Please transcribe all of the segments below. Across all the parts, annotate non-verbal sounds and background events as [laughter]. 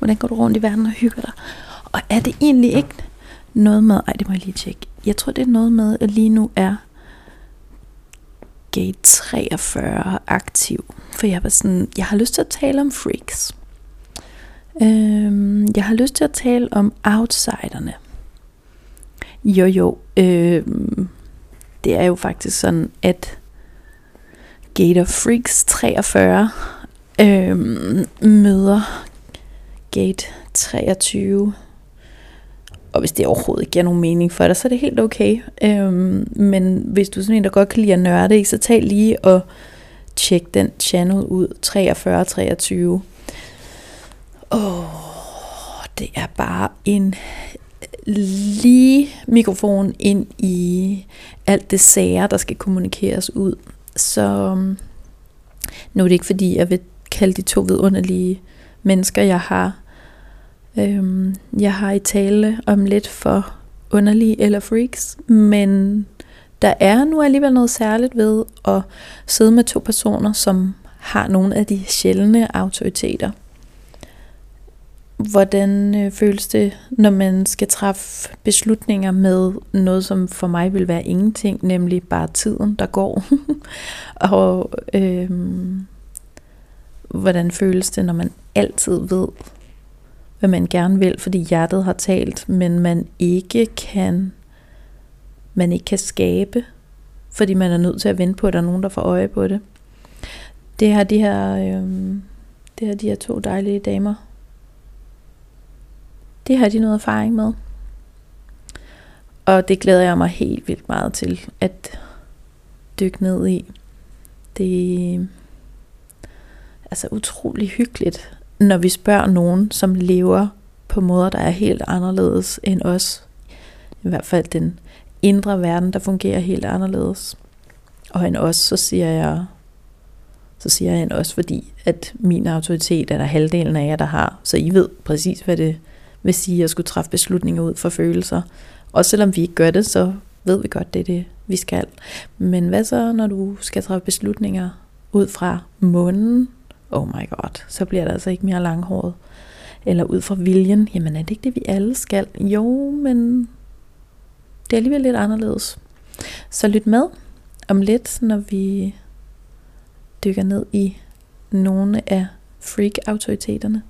Hvordan går du rundt i verden og hygger dig? Og er det egentlig ikke noget med, ej det må jeg lige tjekke, jeg tror det er noget med, at lige nu er gate 43 aktiv. For jeg var sådan, jeg har lyst til at tale om freaks. Øhm, jeg har lyst til at tale om outsiderne. Jo jo, øhm, det er jo faktisk sådan, at Gate Freaks 43 øhm, møder Gate 23 og hvis det overhovedet ikke giver nogen mening for dig, så er det helt okay. Øhm, men hvis du er sådan en, der godt kan lide at nørde, så tag lige og tjek den channel ud, 4323. Åh, det er bare en lige mikrofon ind i alt det sager, der skal kommunikeres ud. Så øhm, nu er det ikke fordi, jeg vil kalde de to vidunderlige mennesker, jeg har Øhm, jeg har i tale om lidt for underlige eller freaks, men der er nu alligevel noget særligt ved at sidde med to personer, som har nogle af de sjældne autoriteter. Hvordan øh, føles det, når man skal træffe beslutninger med noget, som for mig vil være ingenting, nemlig bare tiden, der går? [laughs] og øh, hvordan føles det, når man altid ved, hvad man gerne vil, fordi hjertet har talt, men man ikke kan man ikke kan skabe, fordi man er nødt til at vente på, at der er nogen, der får øje på det. Det har de her, øh, det har de her to dejlige damer. Det har de noget erfaring med. Og det glæder jeg mig helt vildt meget til at dykke ned i. Det er altså utrolig hyggeligt når vi spørger nogen, som lever på måder, der er helt anderledes end os. I hvert fald den indre verden, der fungerer helt anderledes. Og end os, så siger jeg, så siger jeg end os, fordi at min autoritet er der halvdelen af jer, der har. Så I ved præcis, hvad det vil sige at skulle træffe beslutninger ud fra følelser. Og selvom vi ikke gør det, så ved vi godt, det er det, vi skal. Men hvad så, når du skal træffe beslutninger ud fra månen, oh my god, så bliver det altså ikke mere langhåret. Eller ud fra viljen, jamen er det ikke det, vi alle skal? Jo, men det er alligevel lidt anderledes. Så lyt med om lidt, når vi dykker ned i nogle af freak-autoriteterne.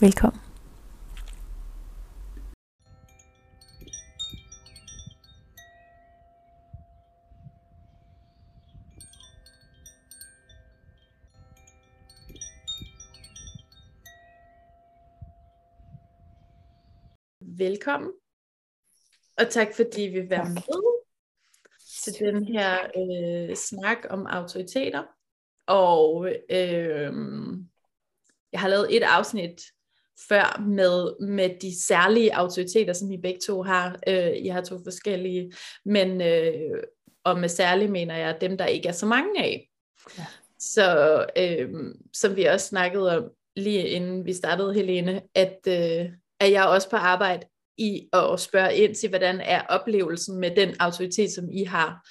Velkommen. Velkommen. Og tak fordi vi vil være med til den her øh, snak om autoriteter. Og øh, jeg har lavet et afsnit før med, med de særlige autoriteter, som I begge to har. Øh, jeg har to forskellige, men øh, og med særlige mener jeg dem, der ikke er så mange af. Ja. Så øh, som vi også snakkede om lige inden vi startede, Helene, at, øh, er jeg også på arbejde i at spørge ind til, hvordan er oplevelsen med den autoritet, som I har.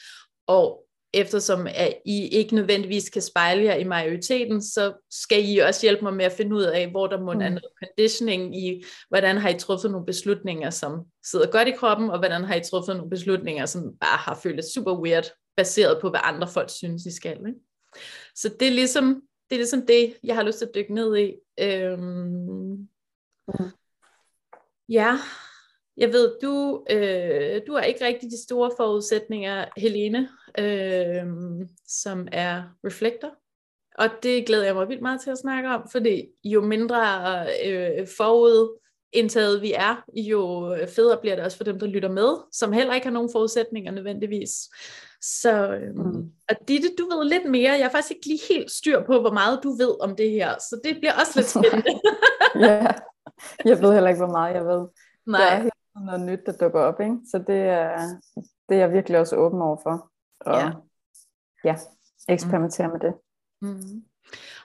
Og eftersom at I ikke nødvendigvis kan spejle jer i majoriteten, så skal I også hjælpe mig med at finde ud af, hvor der må mm. er noget conditioning i, hvordan har I truffet nogle beslutninger, som sidder godt i kroppen, og hvordan har I truffet nogle beslutninger, som bare har følt super weird, baseret på, hvad andre folk synes, I skal. Ikke? Så det er ligesom det, er ligesom det jeg har lyst til at dykke ned i. Øhm, mm. Ja, jeg ved, du, øh, du har ikke rigtig de store forudsætninger, Helene, øh, som er reflektor. Og det glæder jeg mig vildt meget til at snakke om, fordi jo mindre øh, forudindtaget vi er, jo federe bliver det også for dem, der lytter med, som heller ikke har nogen forudsætninger nødvendigvis. Så, øh, mm. og Ditte, du ved lidt mere. Jeg har faktisk ikke lige helt styr på, hvor meget du ved om det her, så det bliver også lidt [laughs] spændende. ja, jeg ved heller ikke, hvor meget jeg ved. Nej. Der er helt noget nyt, der dukker op, ikke? så det er, det er jeg virkelig også åben over for. Og, ja. ja, eksperimentere mm. med det. Mm.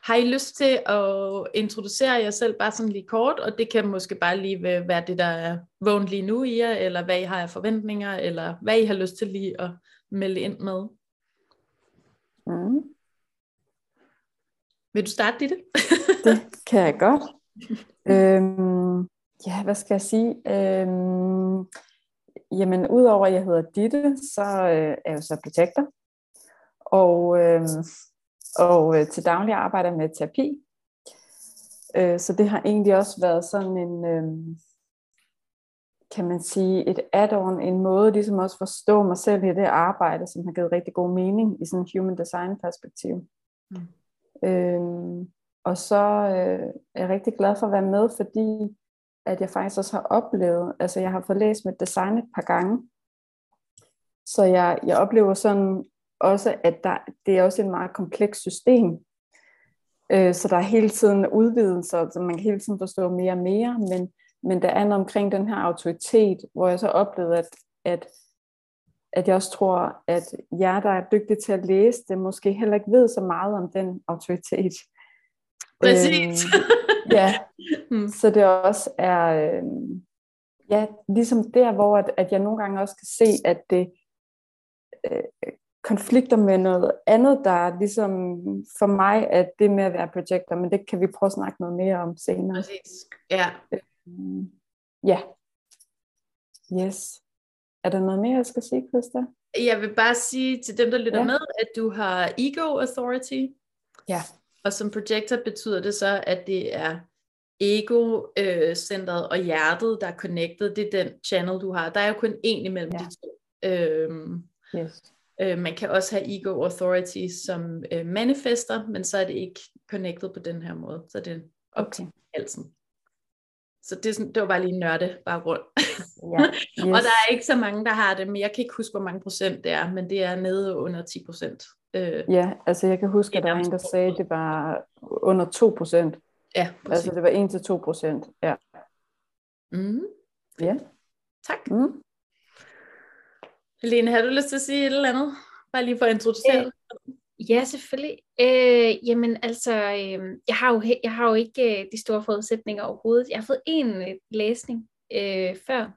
Har I lyst til at introducere jer selv bare sådan lige kort, og det kan måske bare lige være det, der er vågent lige nu i jer, eller hvad I har af forventninger, eller hvad I har lyst til lige at melde ind med? Mm. Vil du starte det? det kan jeg godt. [laughs] øhm, ja, hvad skal jeg sige? Øhm, jamen, udover at jeg hedder Ditte, så øh, er jeg så protektor. Og, øh, og øh, til daglig arbejder med terapi. Øh, så det har egentlig også været sådan en, øh, kan man sige, et add-on, en måde ligesom også forstå mig selv i det arbejde, som har givet rigtig god mening i sådan en human design perspektiv. Mm. Øhm, og så øh, er jeg rigtig glad for at være med, fordi at jeg faktisk også har oplevet, altså jeg har fået læst mit design et par gange, så jeg, jeg oplever sådan også, at der, det er også et meget komplekst system, øh, så der er hele tiden udvidelser, så man kan hele tiden forstå mere og mere, men, men der er noget omkring den her autoritet, hvor jeg så oplevede, at, at, at jeg også tror, at jer, der er dygtige til at læse det, måske heller ikke ved så meget om den autoritet. Præcis. Øh, ja, [laughs] mm. så det også er, øh, ja, ligesom der, hvor at, at jeg nogle gange også kan se, at det øh, konflikter med noget andet, der er ligesom for mig, at det med at være projector, men det kan vi prøve at snakke noget mere om senere. Præcis, ja. Øh, ja. Yes. Er der noget mere, jeg skal sige, Christa? Jeg vil bare sige til dem, der lytter ja. med, at du har ego authority. Ja. Og som projector betyder det så, at det er ego-centret og hjertet, der er connected. Det er den channel, du har. Der er jo kun én imellem ja. de to. Øhm, yes. øh, man kan også have ego authority som øh, manifester, men så er det ikke connected på den her måde. Så det er op okay. til halsen. Så det, er sådan, det var bare lige nørde baggrund. Ja, [laughs] yes. og der er ikke så mange, der har det, men jeg kan ikke huske, hvor mange procent det er, men det er nede under 10 procent. Øh, ja, altså jeg kan huske, at der var en, der sagde, at det var under 2 procent. Ja, præcis. Altså det var 1 til 2 procent, ja. Mm. Ja. Tak. Mm. Helene, har du lyst til at sige et eller andet? Bare lige for at introducere øh, Ja, selvfølgelig. Øh, jamen altså, øh, jeg, har jo, jeg har jo ikke øh, de store forudsætninger overhovedet. Jeg har fået en øh, læsning øh, før,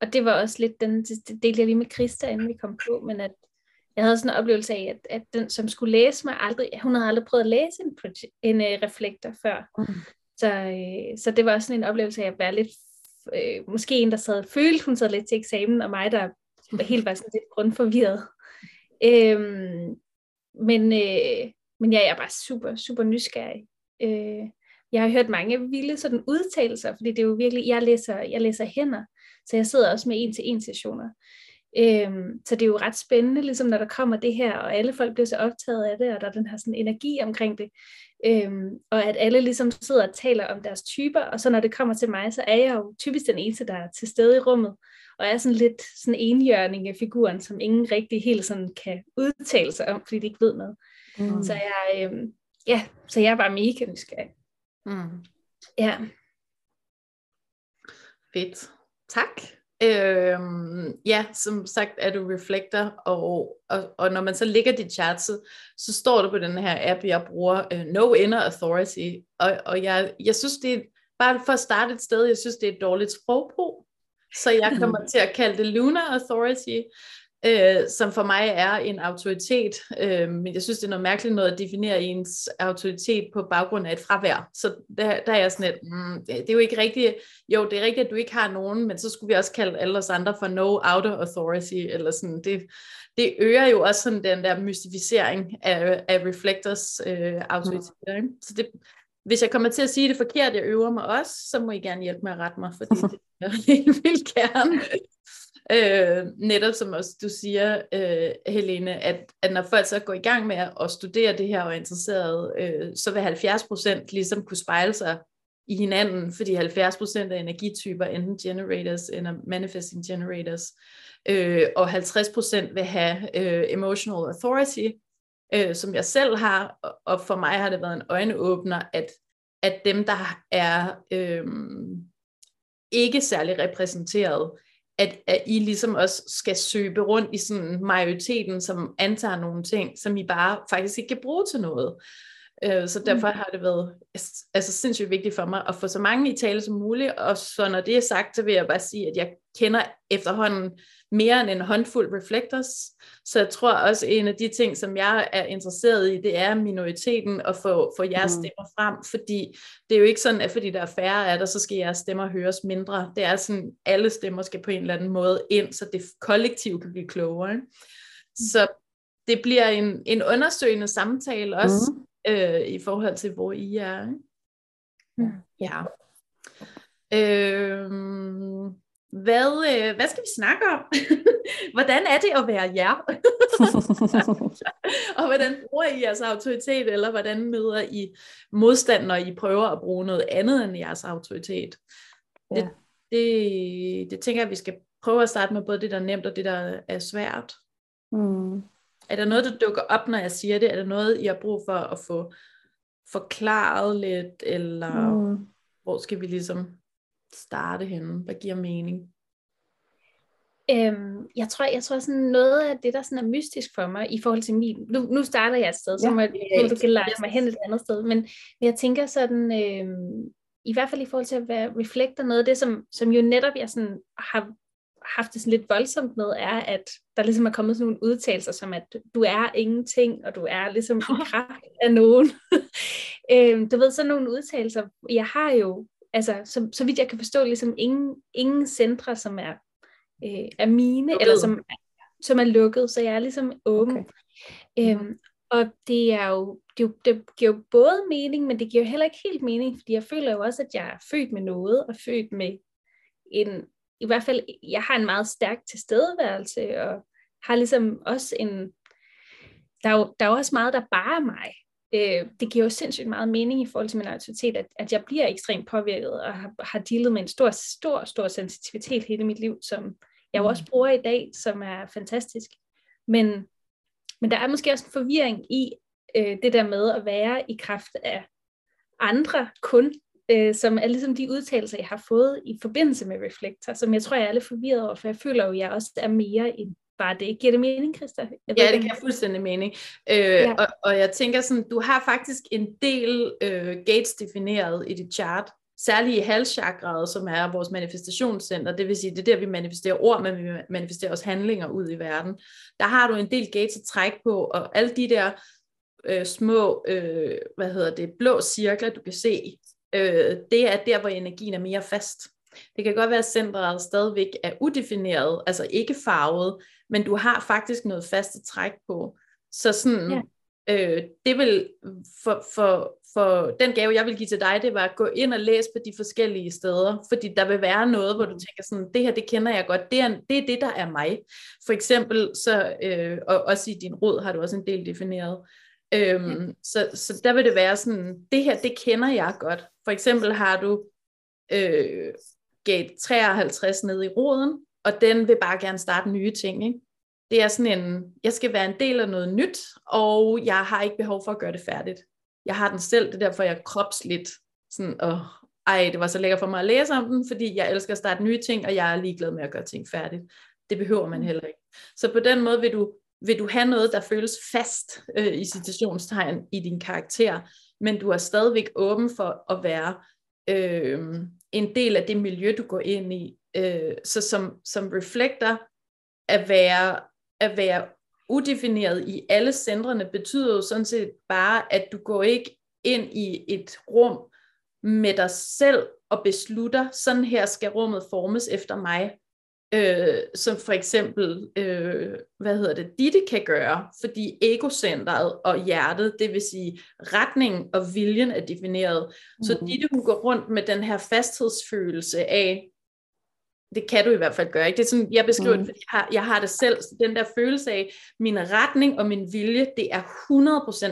og det var også lidt den, det delte jeg lige med Christa, inden vi kom på, men at jeg havde sådan en oplevelse af, at, at den, som skulle læse mig, aldrig, hun havde aldrig prøvet at læse en, en uh, reflektor før. Mm. Så, øh, så det var også sådan en oplevelse af at være lidt, øh, måske en, der sad og følte, hun sad lidt til eksamen, og mig, der [laughs] helt var sådan lidt grundforvirret. Øhm, men, øh, men ja, jeg er bare super, super nysgerrig. Øh, jeg har hørt mange vilde sådan udtalelser, fordi det er jo virkelig, jeg læser, jeg læser hænder, så jeg sidder også med en-til-en sessioner. Øhm, så det er jo ret spændende, ligesom når der kommer det her, og alle folk bliver så optaget af det, og der er den her sådan energi omkring det. Øhm, og at alle ligesom sidder og taler om deres typer, og så når det kommer til mig, så er jeg jo typisk den eneste, der er til stede i rummet, og er sådan lidt sådan enhjørning af figuren, som ingen rigtig helt sådan kan udtale sig om, fordi de ikke ved noget. Mm. Så jeg, øhm, ja, så jeg er bare mega nysgerrig. Mm. Ja. Fedt. Tak. Øhm, ja, som sagt er du reflektor, og, og, og når man så ligger dit chart, så, står det på den her app, jeg bruger, uh, No Inner Authority, og, og jeg, jeg synes det er, bare for at starte et sted, jeg synes det er et dårligt sprogbrug, så jeg kommer [laughs] til at kalde det Lunar Authority, øh, som for mig er en autoritet, øh, men jeg synes, det er noget mærkeligt noget at definere ens autoritet på baggrund af et fravær. Så der, der er jeg sådan lidt, mm, det, det er jo ikke rigtigt, jo, det er rigtigt, at du ikke har nogen, men så skulle vi også kalde alle os andre for no outer authority, eller sådan, det, det øger jo også sådan den der mystificering af, af reflectors øh, autoritet. Mm. Så det, hvis jeg kommer til at sige det forkert, jeg øver mig også, så må I gerne hjælpe med at rette mig, fordi [laughs] det er helt vildt gerne. Øh, netop som også du siger, øh, Helene, at, at når folk så går i gang med at studere det her og er interesseret, øh, så vil 70% ligesom kunne spejle sig i hinanden, fordi 70% af energityper enten generators eller manifesting generators, øh, og 50% vil have øh, emotional authority, øh, som jeg selv har, og for mig har det været en øjenåbner, at, at dem, der er øh, ikke særlig repræsenteret, at, at I ligesom også skal søge rundt i sådan majoriteten, som antager nogle ting, som I bare faktisk ikke kan bruge til noget. Øh, så derfor mm. har det været altså, sindssygt vigtigt for mig at få så mange i tale som muligt, og så når det er sagt, så vil jeg bare sige, at jeg kender efterhånden mere end en håndfuld reflectors. Så jeg tror også, en af de ting, som jeg er interesseret i, det er minoriteten og få, få jeres mm. stemmer frem, fordi det er jo ikke sådan, at fordi der er færre af der, så skal jeres stemmer høres mindre. Det er sådan, alle stemmer skal på en eller anden måde ind, så det kollektivt kan blive klogere. Ikke? Mm. Så det bliver en, en undersøgende samtale også, mm. øh, i forhold til, hvor I er. Ikke? Mm. Ja. Øh, hvad, øh, hvad skal vi snakke om? [laughs] hvordan er det at være jer? [laughs] og hvordan bruger I jeres autoritet, eller hvordan møder I modstand, når I prøver at bruge noget andet end jeres autoritet? Ja. Det, det, det tænker jeg, vi skal prøve at starte med både det, der er nemt, og det, der er svært. Mm. Er der noget, der dukker op, når jeg siger det? Er der noget, I har brug for at få forklaret lidt, eller mm. hvor skal vi ligesom starte henne? Hvad giver mening? Øhm, jeg tror, jeg tror sådan noget af det, der sådan er mystisk for mig i forhold til min, nu, nu starter jeg et sted, så ja, må, må du kan lege mig hen et andet sted, men, men jeg tænker sådan, øhm, i hvert fald i forhold til at være reflekter noget af det, som, som jo netop jeg sådan har haft det sådan lidt voldsomt med, er, at der ligesom er kommet sådan nogle udtalelser, som at du er ingenting, og du er ligesom i [laughs] kraft af nogen. [laughs] øhm, du ved, sådan nogle udtalelser, jeg har jo, altså, så, så vidt jeg kan forstå, ligesom ingen, ingen centre, som er øh, er mine, lukket. eller som, som er lukket, så jeg er ligesom åben. Okay. Øhm. Og det er jo, det, det giver jo både mening, men det giver jo heller ikke helt mening, fordi jeg føler jo også, at jeg er født med noget, og født med en, i hvert fald, jeg har en meget stærk tilstedeværelse, og har ligesom også en, der er jo, der er også meget, der bare er mig. Øh, det giver jo sindssygt meget mening i forhold til min autoritet, at, at jeg bliver ekstremt påvirket, og har, har dealet med en stor, stor, stor sensitivitet hele mit liv, som, jeg jo også mm. bruger i dag, som er fantastisk. Men, men der er måske også en forvirring i øh, det der med at være i kraft af andre kun, øh, som er ligesom de udtalelser, jeg har fået i forbindelse med Reflektor, som jeg tror, jeg er lidt forvirret over, for jeg føler jo, at jeg også er mere end bare det. Giver det mening, Christa? Jeg ja, det kan fuldstændig mening. Øh, ja. og, og jeg tænker sådan, du har faktisk en del øh, gates defineret i dit chart, særligt i halschakraet, som er vores manifestationscenter, det vil sige, det er der, vi manifesterer ord, men vi manifesterer også handlinger ud i verden. Der har du en del gates at trække på, og alle de der øh, små, øh, hvad hedder det, blå cirkler, du kan se, øh, det er der, hvor energien er mere fast. Det kan godt være, at centret stadigvæk er udefineret, altså ikke farvet, men du har faktisk noget fast at trække på. Så sådan, ja. Øh, det vil for, for, for den gave, jeg vil give til dig, det var at gå ind og læse på de forskellige steder, fordi der vil være noget, hvor du tænker sådan, det her, det kender jeg godt, det er det, er det der er mig. For eksempel, så, øh, og også i din råd har du også en del defineret. Øhm, ja. så, så der vil det være sådan, det her, det kender jeg godt. For eksempel har du øh, gate 53 nede i roden, og den vil bare gerne starte nye ting, ikke? det er sådan en, jeg skal være en del af noget nyt, og jeg har ikke behov for at gøre det færdigt. Jeg har den selv, det er derfor, jeg kropsligt sådan, åh, ej, det var så lækkert for mig at læse om den, fordi jeg elsker at starte nye ting, og jeg er ligeglad med at gøre ting færdigt. Det behøver man mm. heller ikke. Så på den måde vil du, vil du have noget, der føles fast øh, i citationstegn i din karakter, men du er stadigvæk åben for at være øh, en del af det miljø, du går ind i. Øh, så som, som reflekter at være at være udefineret i alle centrene betyder jo sådan set bare, at du går ikke ind i et rum med dig selv og beslutter, sådan her skal rummet formes efter mig, øh, som for eksempel, øh, hvad hedder det, Ditte kan gøre, fordi egocentret og hjertet, det vil sige retningen og viljen er defineret. Mm. Så Ditte hun går rundt med den her fasthedsfølelse af, det kan du i hvert fald gøre. Ikke? Det er sådan, jeg beskriver mm. det, fordi jeg har, jeg har det selv. Så den der følelse af, min retning og min vilje, det er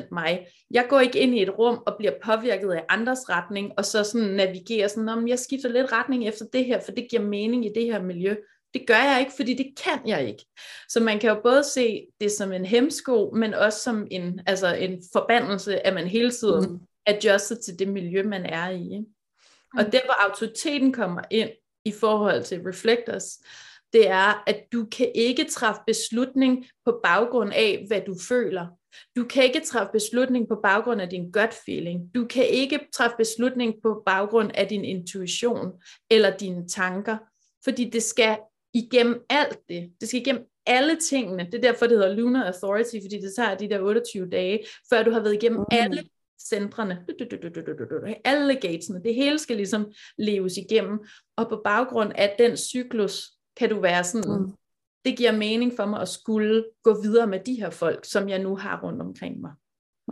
100% mig. Jeg går ikke ind i et rum og bliver påvirket af andres retning, og så sådan navigerer sådan, om jeg skifter lidt retning efter det her, for det giver mening i det her miljø. Det gør jeg ikke, fordi det kan jeg ikke. Så man kan jo både se det som en hemsko, men også som en, altså en forbandelse, at man hele tiden mm. adjuster til det miljø, man er i. Ikke? Og mm. der, hvor autoriteten kommer ind, i forhold til reflectors, det er, at du kan ikke træffe beslutning på baggrund af, hvad du føler. Du kan ikke træffe beslutning på baggrund af din gut feeling. Du kan ikke træffe beslutning på baggrund af din intuition eller dine tanker, fordi det skal igennem alt det. Det skal igennem alle tingene. Det er derfor, det hedder Lunar Authority, fordi det tager de der 28 dage, før du har været igennem mm. alle centrene, alle gatesene. Det hele skal ligesom leves igennem. Og på baggrund af den cyklus, kan du være sådan, mm. det giver mening for mig at skulle gå videre med de her folk, som jeg nu har rundt omkring mig.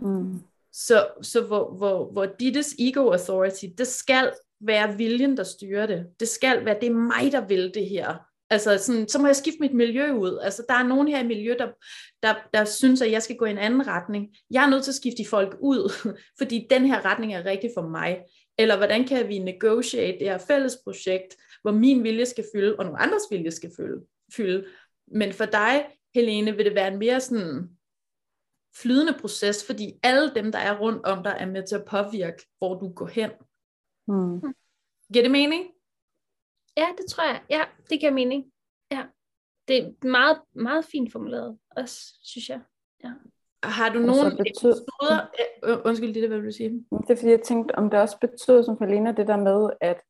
Mm. Så, så hvor, hvor, hvor dittes ego authority, det skal være viljen, der styrer det. Det skal være, det er mig, der vil det her. Altså sådan, så må jeg skifte mit miljø ud. Altså der er nogen her i miljø, der, der, der synes, at jeg skal gå i en anden retning. Jeg er nødt til at skifte folk ud, [laughs] fordi den her retning er rigtig for mig. Eller hvordan kan vi negotiate det her fælles projekt, hvor min vilje skal fylde, og nogle andres vilje skal fylde. fylde. Men for dig, Helene, vil det være en mere sådan flydende proces, fordi alle dem, der er rundt om dig, er med til at påvirke, hvor du går hen. Mm. Giver det mening? Ja, det tror jeg. Ja, det giver mening. Ja. Det er meget, meget fint formuleret også, synes jeg. Ja. Har du nogen betød... episoder? Undskyld, det er hvad vil du sige? Det er fordi, jeg tænkte, om det også betyder, som Falena, det der med, at,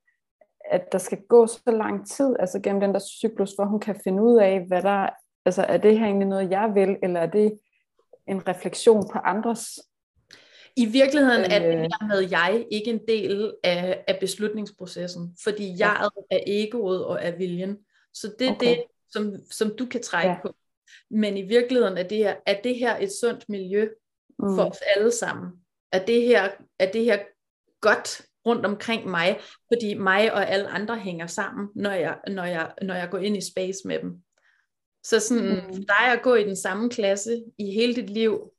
at der skal gå så lang tid, altså gennem den der cyklus, hvor hun kan finde ud af, hvad der, altså er det her egentlig noget, jeg vil, eller er det en refleksion på andres i virkeligheden er det øh. her med jeg ikke en del af, af beslutningsprocessen, fordi jeg ja. er egoet og er viljen. Så det er okay. det, som, som du kan trække ja. på. Men i virkeligheden er det her, er det her et sundt miljø mm. for os alle sammen. Er det her, er det her godt rundt omkring mig, fordi mig og alle andre hænger sammen, når jeg, når jeg, når jeg går ind i space med dem. Så sådan, mm. for dig at gå i den samme klasse i hele dit liv,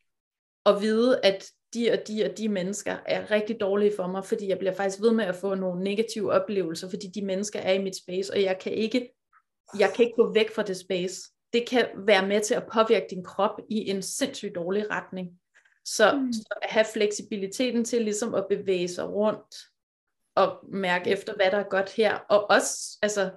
og vide, at de og de og de mennesker er rigtig dårlige for mig, fordi jeg bliver faktisk ved med at få nogle negative oplevelser, fordi de mennesker er i mit space, og jeg kan ikke, jeg kan ikke gå væk fra det space. Det kan være med til at påvirke din krop i en sindssygt dårlig retning. Så, mm. så at have fleksibiliteten til ligesom at bevæge sig rundt, og mærke efter, hvad der er godt her, og også, altså,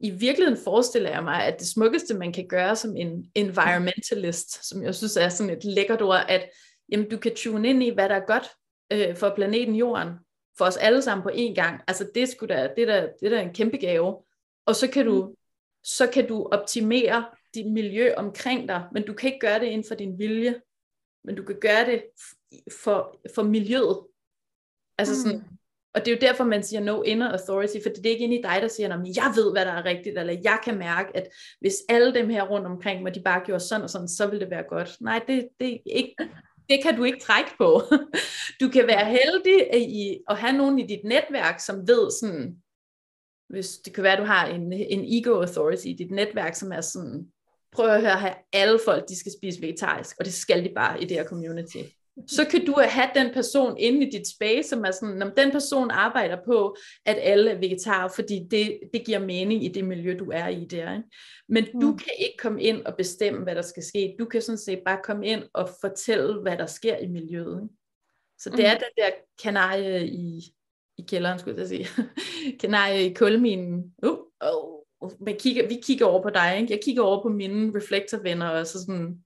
i virkeligheden forestiller jeg mig, at det smukkeste, man kan gøre som en environmentalist, som jeg synes er sådan et lækkert ord, at jamen du kan tune ind i, hvad der er godt øh, for planeten Jorden, for os alle sammen på én gang. Altså det, skulle da, det, der, det der er en kæmpe gave. Og så kan du, mm. så kan du optimere dit miljø omkring dig, men du kan ikke gøre det inden for din vilje, men du kan gøre det for, for miljøet. Altså sådan, mm. Og det er jo derfor, man siger no inner authority, for det er ikke inde i dig, der siger, at jeg ved, hvad der er rigtigt, eller jeg kan mærke, at hvis alle dem her rundt omkring mig, de bare gjorde sådan og sådan, så vil det være godt. Nej, det, det er ikke, det kan du ikke trække på. [laughs] Du kan være heldig i at have nogen i dit netværk, som ved sådan, hvis det kan være, at du har en, en ego authority i dit netværk, som er sådan, prøv at høre her, alle folk, de skal spise vegetarisk, og det skal de bare i det her community så kan du have den person inde i dit space, som er sådan, når den person arbejder på, at alle er vegetarer, fordi det, det giver mening i det miljø, du er i der. Ikke? Men mm. du kan ikke komme ind og bestemme, hvad der skal ske. Du kan sådan set bare komme ind og fortælle, hvad der sker i miljøet. Ikke? Så det mm. er den der kanarie i, i kælderen, skulle jeg sige. [laughs] kanarie i kulminen. Uh, oh. Men kigger, vi kigger over på dig, ikke? Jeg kigger over på mine reflektorvenner, og så sådan,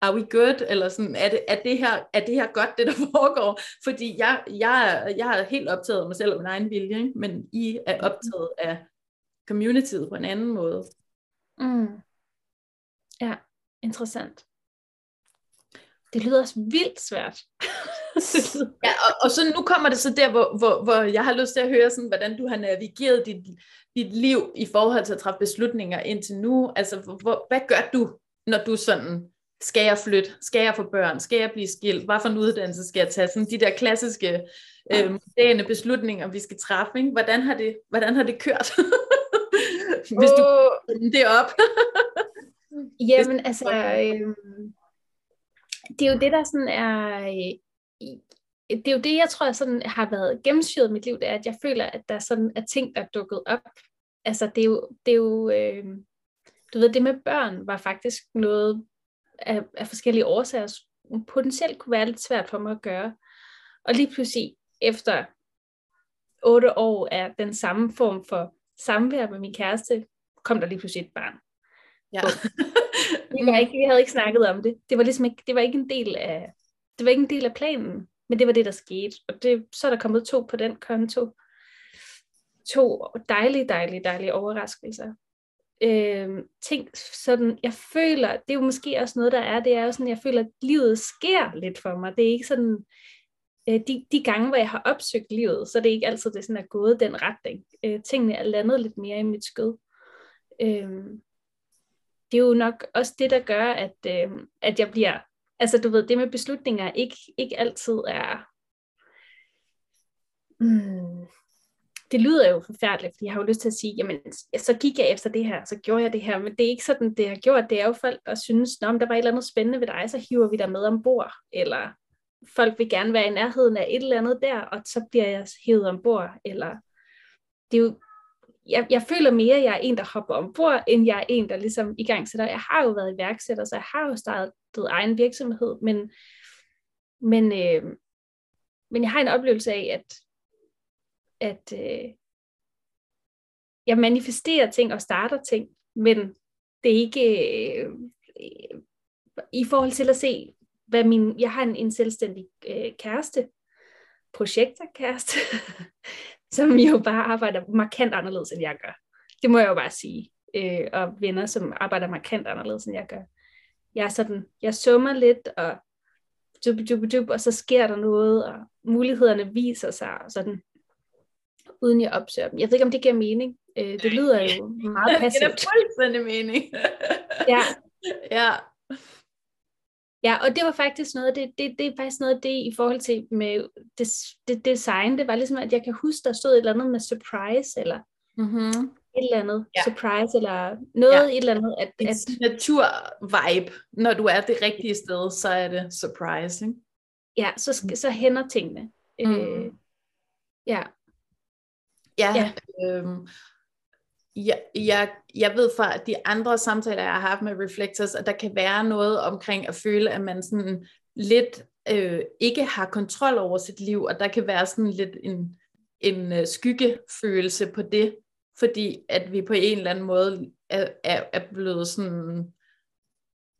are we good, eller sådan, er det, er det, her, er det her godt, det der [laughs] foregår? Fordi jeg, jeg, jeg er helt optaget af mig selv og min egen vilje, ikke? men I er optaget af communityet på en anden måde. Mm. Ja, interessant. Det lyder også vildt svært. [laughs] ja, og, og så nu kommer det så der, hvor, hvor, hvor jeg har lyst til at høre, sådan, hvordan du har navigeret dit, dit liv i forhold til at træffe beslutninger indtil nu. Altså, hvor, hvad gør du, når du sådan skal jeg flytte? Skal jeg få børn? Skal jeg blive skilt? Hvad for en uddannelse skal jeg tage? Sådan de der klassiske øh, moderne beslutninger, vi skal træffe. Ikke? Hvordan, har det, hvordan har det kørt? [laughs] Hvis du oh. det op. [laughs] Jamen altså, øh, det er jo det, der sådan er... Øh, det er jo det, jeg tror, sådan har været gennemsyret i mit liv, det er, at jeg føler, at der sådan er ting, der er dukket op. Altså, det er jo, det er jo øh, du ved, det med børn var faktisk noget, af, af forskellige årsager potentielt kunne være lidt svært for mig at gøre. Og lige pludselig efter otte år af den samme form for samvær med min kæreste, kom der lige pludselig et barn. Ja. [laughs] vi, var ikke, vi havde ikke snakket om det. Det var ligesom ikke, det var ikke en del af, det var ikke en del af planen, men det var det, der skete. Og det, så er der kommet to på den konto. To dejlige, dejlige, dejlige overraskelser øh, ting sådan, jeg føler, det er jo måske også noget, der er, det er jo sådan, jeg føler, at livet sker lidt for mig. Det er ikke sådan, øh, de, de gange, hvor jeg har opsøgt livet, så det er ikke altid, det sådan er gået den retning. Øh, tingene er landet lidt mere i mit skød. Øh, det er jo nok også det, der gør, at, øh, at jeg bliver, altså du ved, det med beslutninger ikke, ikke altid er, mm, det lyder jo forfærdeligt, fordi jeg har jo lyst til at sige, jamen, så gik jeg efter det her, så gjorde jeg det her, men det er ikke sådan, det har gjort. Det er jo folk, der synes, om der var et eller andet spændende ved dig, så hiver vi dig med ombord, eller folk vil gerne være i nærheden af et eller andet der, og så bliver jeg hivet ombord, eller det er jo, jeg, jeg føler mere, at jeg er en, der hopper ombord, end jeg er en, der ligesom i gang sætter. Jeg har jo været iværksætter, så jeg har jo startet egen virksomhed, men, men, øh, men jeg har en oplevelse af, at at øh, jeg manifesterer ting og starter ting, men det er ikke øh, i forhold til at se, hvad min, jeg har en, en selvstændig øh, kæreste, projekterkæreste, [laughs] som jo bare arbejder markant anderledes, end jeg gør. Det må jeg jo bare sige. Øh, og venner, som arbejder markant anderledes, end jeg gør. Jeg er sådan, jeg summer lidt, og dup, dup, dup, og så sker der noget, og mulighederne viser sig, og sådan uden jeg opsøger dem. Jeg ved ikke, om det giver mening. Øh, det lyder jo meget passivt. [laughs] det er fuldstændig mening. ja. [laughs] ja. Ja, og det var faktisk noget, det, det, det er faktisk noget af det i forhold til med det, det design, det var ligesom, at jeg kan huske, der stod et eller andet med surprise, eller mm-hmm. et eller andet ja. surprise, eller noget, ja. et eller andet. At, at, natur-vibe, når du er det rigtige sted, så er det surprise, ikke? Ja, så, så hænder tingene. Mm. Øh, ja, Ja, ja. Øhm, jeg, jeg, jeg ved fra de andre samtaler, jeg har haft med Reflectors, at der kan være noget omkring at føle, at man sådan lidt øh, ikke har kontrol over sit liv, og der kan være sådan lidt en, en øh, skyggefølelse på det, fordi at vi på en eller anden måde er, er, er blevet sådan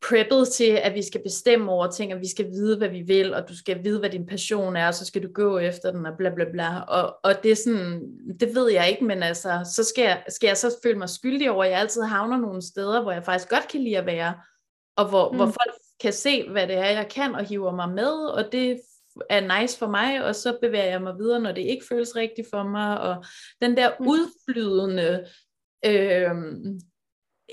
preppet til, at vi skal bestemme over ting, og vi skal vide, hvad vi vil, og du skal vide, hvad din passion er, og så skal du gå efter den, og bla bla bla. Og, og det er sådan, det ved jeg ikke, men altså, så skal jeg, skal jeg så føle mig skyldig over, at jeg altid havner nogle steder, hvor jeg faktisk godt kan lide at være, og hvor, mm. hvor folk kan se, hvad det er, jeg kan, og hiver mig med, og det er nice for mig, og så bevæger jeg mig videre, når det ikke føles rigtigt for mig, og den der mm. udflydende øh,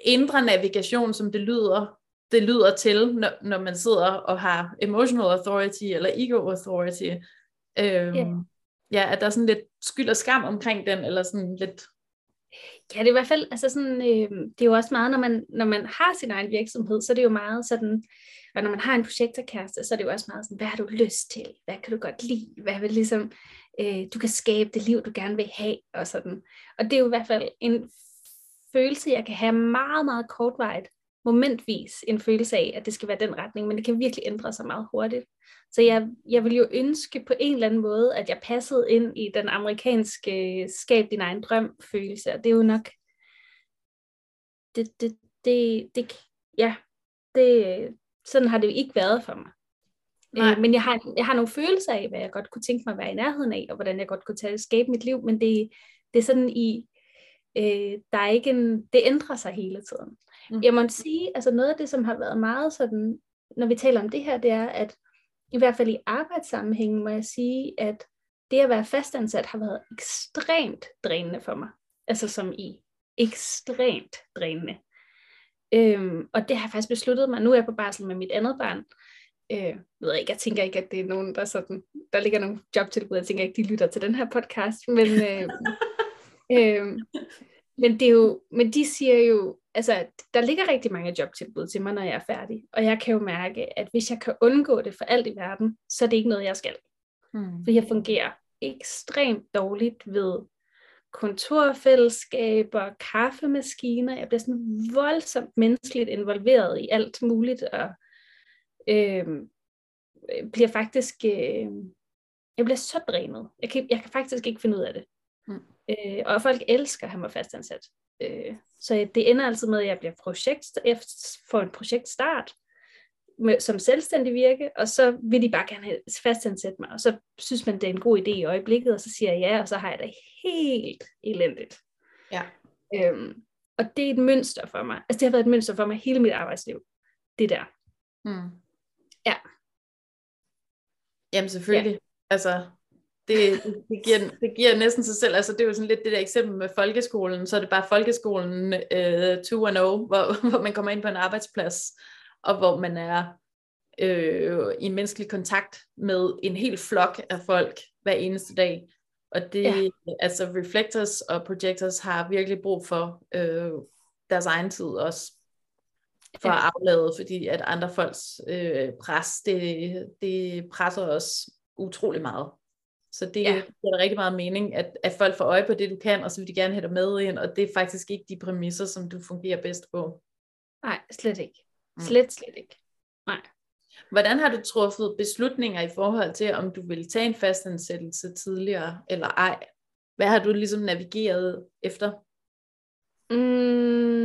indre navigation, som det lyder, det lyder til, når, når man sidder og har emotional authority eller ego authority. Øhm, yeah. Ja, at der er sådan lidt skyld og skam omkring den, eller sådan lidt... Ja, det er i hvert fald, altså sådan, øh, det er jo også meget, når man, når man har sin egen virksomhed, så er det jo meget sådan, og når man har en projekterkæreste, så er det jo også meget sådan, hvad har du lyst til? Hvad kan du godt lide? Hvad vil ligesom, øh, du kan skabe det liv, du gerne vil have, og sådan. Og det er jo i hvert fald en følelse, jeg kan have meget, meget kortvarigt, momentvis en følelse af, at det skal være den retning, men det kan virkelig ændre sig meget hurtigt. Så jeg, jeg vil jo ønske på en eller anden måde, at jeg passede ind i den amerikanske skab din egen drøm følelse, og det er jo nok, det, det, det, det ja, det, sådan har det jo ikke været for mig. Nej. Øh, men jeg har, jeg har nogle følelser af, hvad jeg godt kunne tænke mig at være i nærheden af, og hvordan jeg godt kunne tage, skabe mit liv, men det, det er sådan i, øh, der er ikke en, det ændrer sig hele tiden. Mm. Jeg må sige, altså noget af det, som har været meget sådan, når vi taler om det her, det er, at i hvert fald i arbejdssammenhængen må jeg sige, at det at være fastansat har været ekstremt drænende for mig. Altså som i ekstremt drænende. Øhm, og det har jeg faktisk besluttet mig. Nu er jeg på barsel med mit andet barn. Øh, ved jeg ikke, jeg tænker ikke, at det er nogen, der sådan, der ligger nogle jobtilbud. Jeg tænker ikke, de lytter til den her podcast. Men, øh, [laughs] øh, men, det er jo, men de siger jo, altså, der ligger rigtig mange jobtilbud til mig, når jeg er færdig. Og jeg kan jo mærke, at hvis jeg kan undgå det for alt i verden, så er det ikke noget, jeg skal. Hmm. For jeg fungerer ekstremt dårligt ved kontorfællesskaber, kaffemaskiner. Jeg bliver sådan voldsomt menneskeligt involveret i alt muligt, og øh, bliver faktisk, øh, jeg bliver så drænet. Jeg kan, jeg kan faktisk ikke finde ud af det. Mm. Øh, og folk elsker at have mig fastansat. Øh, så det ender altid med, at jeg bliver projekt, for en projektstart med, som selvstændig virke, og så vil de bare gerne fastansætte mig, og så synes man, det er en god idé i øjeblikket, og så siger jeg ja, og så har jeg det helt elendigt. Ja. Øhm, Og det er et mønster for mig. Altså det har været et mønster for mig hele mit arbejdsliv. Det der. Mm. Ja. Jamen selvfølgelig. Ja. Altså, det, det, giver, det giver næsten sig selv. Altså, det er jo sådan lidt det der eksempel med folkeskolen. Så er det bare folkeskolen øh, 2.0, hvor, [laughs] hvor man kommer ind på en arbejdsplads, og hvor man er øh, i menneskelig kontakt med en hel flok af folk hver eneste dag. Og det, ja. altså reflectors og projectors har virkelig brug for øh, deres egen tid også for ja. at aflade, fordi at andre folks øh, pres, det, det presser os utrolig meget. Så det ja. giver rigtig meget mening, at, at folk får øje på det, du kan, og så vil de gerne have dig med ind, og det er faktisk ikke de præmisser, som du fungerer bedst på. Nej, slet ikke. Mm. Slet, slet ikke. Nej. Hvordan har du truffet beslutninger i forhold til, om du vil tage en fastansættelse tidligere eller ej? Hvad har du ligesom navigeret efter? Mm,